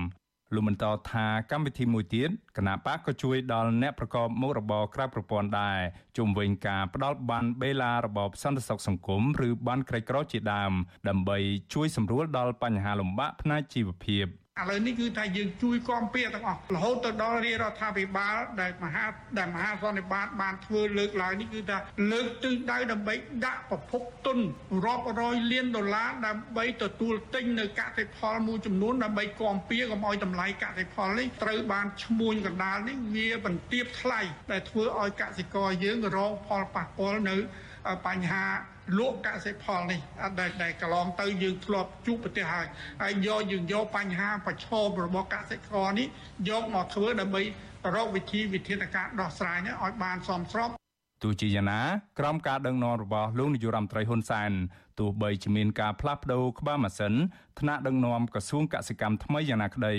លោកបន្តថាកម្មវិធីមួយទៀតគណៈបកក៏ជួយដល់អ្នកប្រកបមុខរបរក្រៅប្រព័ន្ធដែរជុំវិញការផ្ដល់បានបេឡារបបសន្តិសុខសង្គមឬបានក្រីក្រជាដើមដើម្បីជួយសម្រួលដល់បញ្ហាលំបាកផ្នែកជីវភាព។ ឥឡូវនេះគឺថាយើងជួយគាំពៀទាំងអស់រហូតទៅដល់រាជរដ្ឋាភិបាលដែលមហាដែលមហាសន្និបាតបានធ្វើលើកឡើងនេះគឺថាលើកទិសដៅដើម្បីដាក់ប្រភពទុនរាប់រយលានដុល្លារដើម្បីទទួលទិញនៅកសិផលមួយចំនួនដើម្បីគាំពៀកុំឲ្យតម្លៃកសិផលនេះត្រូវបានឈ្មួញកណ្ដាលនេះវាបន្ទាបថ្លៃដែលធ្វើឲ្យកសិករយើងរងផលប៉ះពាល់នៅបញ្ហា លក់កសិផលនេះដែលដែលកន្លងទៅយើងធ្លាប់ជួបប្រទេសហើយហើយយកយើងយកបញ្ហាប្រឈមរបស់កសិករនេះយកមកធ្វើដើម្បីរកវិធីវិធានការដោះស្រាយនេះឲ្យបានសមស្របទោះ ជាយ៉ាងណាក្រោមការដឹកនាំរបស់លោកនាយរដ្ឋមន្ត្រីហ៊ុនសែនទោះបីជាមានការផ្លាស់ប្តូរក្បាលម៉ាស៊ីនថ្នាក់ដឹកនាំក្រសួងកសិកម្មថ្មីយ៉ាងណាក្តី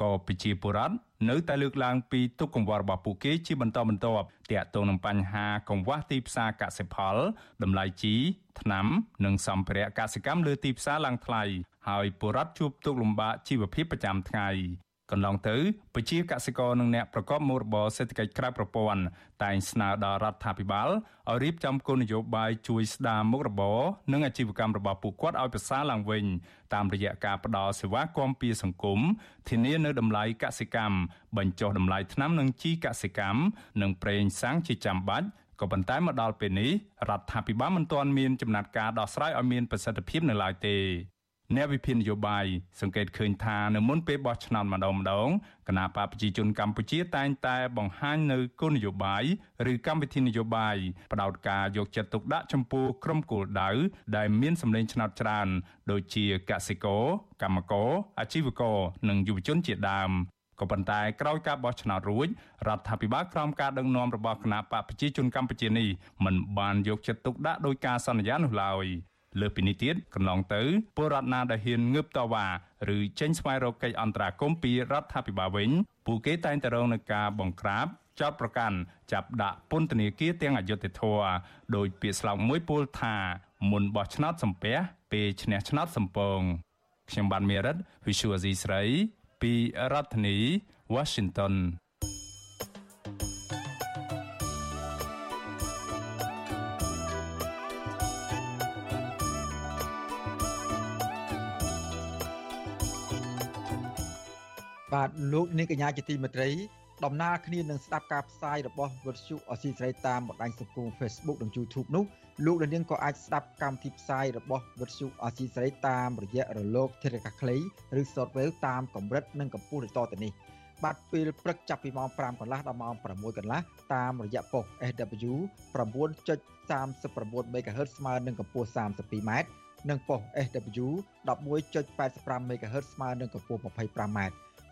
ក៏ប្រជាពលរដ្ឋនៅតែលើកឡើងពីទុកកង្វល់របស់ពួកគេជាបន្តបន្ទាប់ទាក់ទងនឹងបញ្ហាកង្វះទីផ្សារកសិផលតម្លៃជីថ្នាំនិងសម្ភារៈកសិកម្មលើទីផ្សារឡើងថ្លៃហើយពលរដ្ឋជួបទុក្ខលំបាកជីវភាពប្រចាំថ្ងៃ កន្លងទៅពជាកសិករនិងអ្នកប្រកបមុខរបរសេដ្ឋកិច្ចក្រៅប្រព័ន្ធតែងស្នើដល់រដ្ឋាភិបាលឲ្យរៀបចំគោលនយោបាយជួយស្ដារមុខរបរនិងអាជីវកម្មរបស់ពួកគាត់ឲ្យប្រសើរឡើងវិញតាមរយៈការផ្តល់សេវាគាំពារសង្គមធានានៅតម្លៃកសិកម្មបញ្ចុះតម្លៃថ្នាំនិងជីកសិកម្មនិងប្រេងសាំងជាចាំបាច់ក៏ប៉ុន្តែមកដល់ពេលនេះរដ្ឋាភិបាលមិនទាន់មានចំណាត់ការដោះស្រាយឲ្យមានប្រសិទ្ធភាពនៅឡើយទេ អ្នកវិភាគនយោបាយសង្កេតឃើញថានៅមុនពេលបោះឆ្នោតម្ដងម្ដងគណៈបកប្រជាជនកម្ពុជាតែងតែបង្ហាញនៅគោលនយោបាយឬកម្មវិធីនយោបាយផ្ដោតការយកចិត្តទុកដាក់ចំពោះក្រុមគោលដៅដែលមានសម្លេងឆ្នោតច្រើន ដូចជាកសិករកម្មករអាជីវករនិងយុវជនជាដើមក៏ប៉ុន្តែក្រោយការបោះឆ្នោតរួចរដ្ឋាភិបាលក្រោមការដឹកនាំរបស់គណៈបកប្រជាជនកម្ពុជានេះមិនបានយកចិត្តទុកដាក់ដោយការសន្យានោះឡើយ លើពីនេះទៀតកន្លងទៅពលរដ្ឋណាដែលហ៊ានងើបតវ៉ាឬចេញស្វែងរកកិច្ចអន្តរាគមន៍ពីរដ្ឋាភិបាលវិញពួកគេតែងតែរងនឹងការបង្ក្រាបចោតប្រកាន់ចាប់ដាក់ពន្ធនាគារទាំងអយុត្តិធម៌ដោយពាក្យស្លោកមួយពោលថាមុនបោះឆ្នោតសំពះពេលឈ្នះឆ្នោតសំពងខ្ញុំបានមេរិត Visual C ស្រីពីរដ្ឋធានី Washington បាទលោកនាងកញ្ញាជាទីមេត្រីដំណើរគ្នានឹងស្ដាប់ការផ្សាយរបស់វិទ្យុអស៊ីសេរីតាមបណ្ដាញសង្គម Facebook និង YouTube នោះលោកនាងក៏អាចស្ដាប់កម្មវិធីផ្សាយរបស់វិទ្យុអស៊ីសេរីតាមរយៈរលកធាតុអាកាសខ្លីឬ Shortwave តាមកម្រិតនិងកម្ពស់ដូចតទៅនេះបាទពេលព្រឹកចាប់ពីម៉ោង5កន្លះដល់ម៉ោង6កន្លះតាមរយៈប៉ុស SW 9.39 MHz ស្មើនឹងកម្ពស់ 32m និងប៉ុស SW 11.85 MHz ស្មើនឹងកម្ពស់ 25m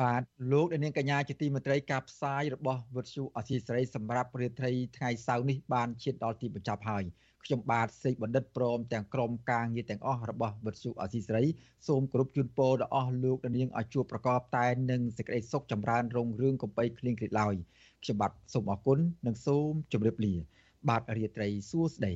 បាទលោកនាងកញ្ញាជាទីមេត្រីការផ្សាយរបស់វិទ្យុអសីសេរីសម្រាប់រាត្រីថ្ងៃសៅរ៍នេះបានឈានដល់ទីបញ្ចប់ហើយខ្ញុំបាទសេកបណ្ឌិតព្រមទាំងក្រុមការងារទាំងអស់របស់វិទ្យុអសីសេរីសូមគោរពជូនពរដល់អស់លោកនាងឲ្យជួបប្រកបតែនឹងសេចក្តីសុខចម្រើនរុងរឿងកំបីគ្លៀងគ្លេឡើយខ្ញុំបាទសូមអរគុណនិងសូមជម្រាបលា បាទរាត្រីសួស្តី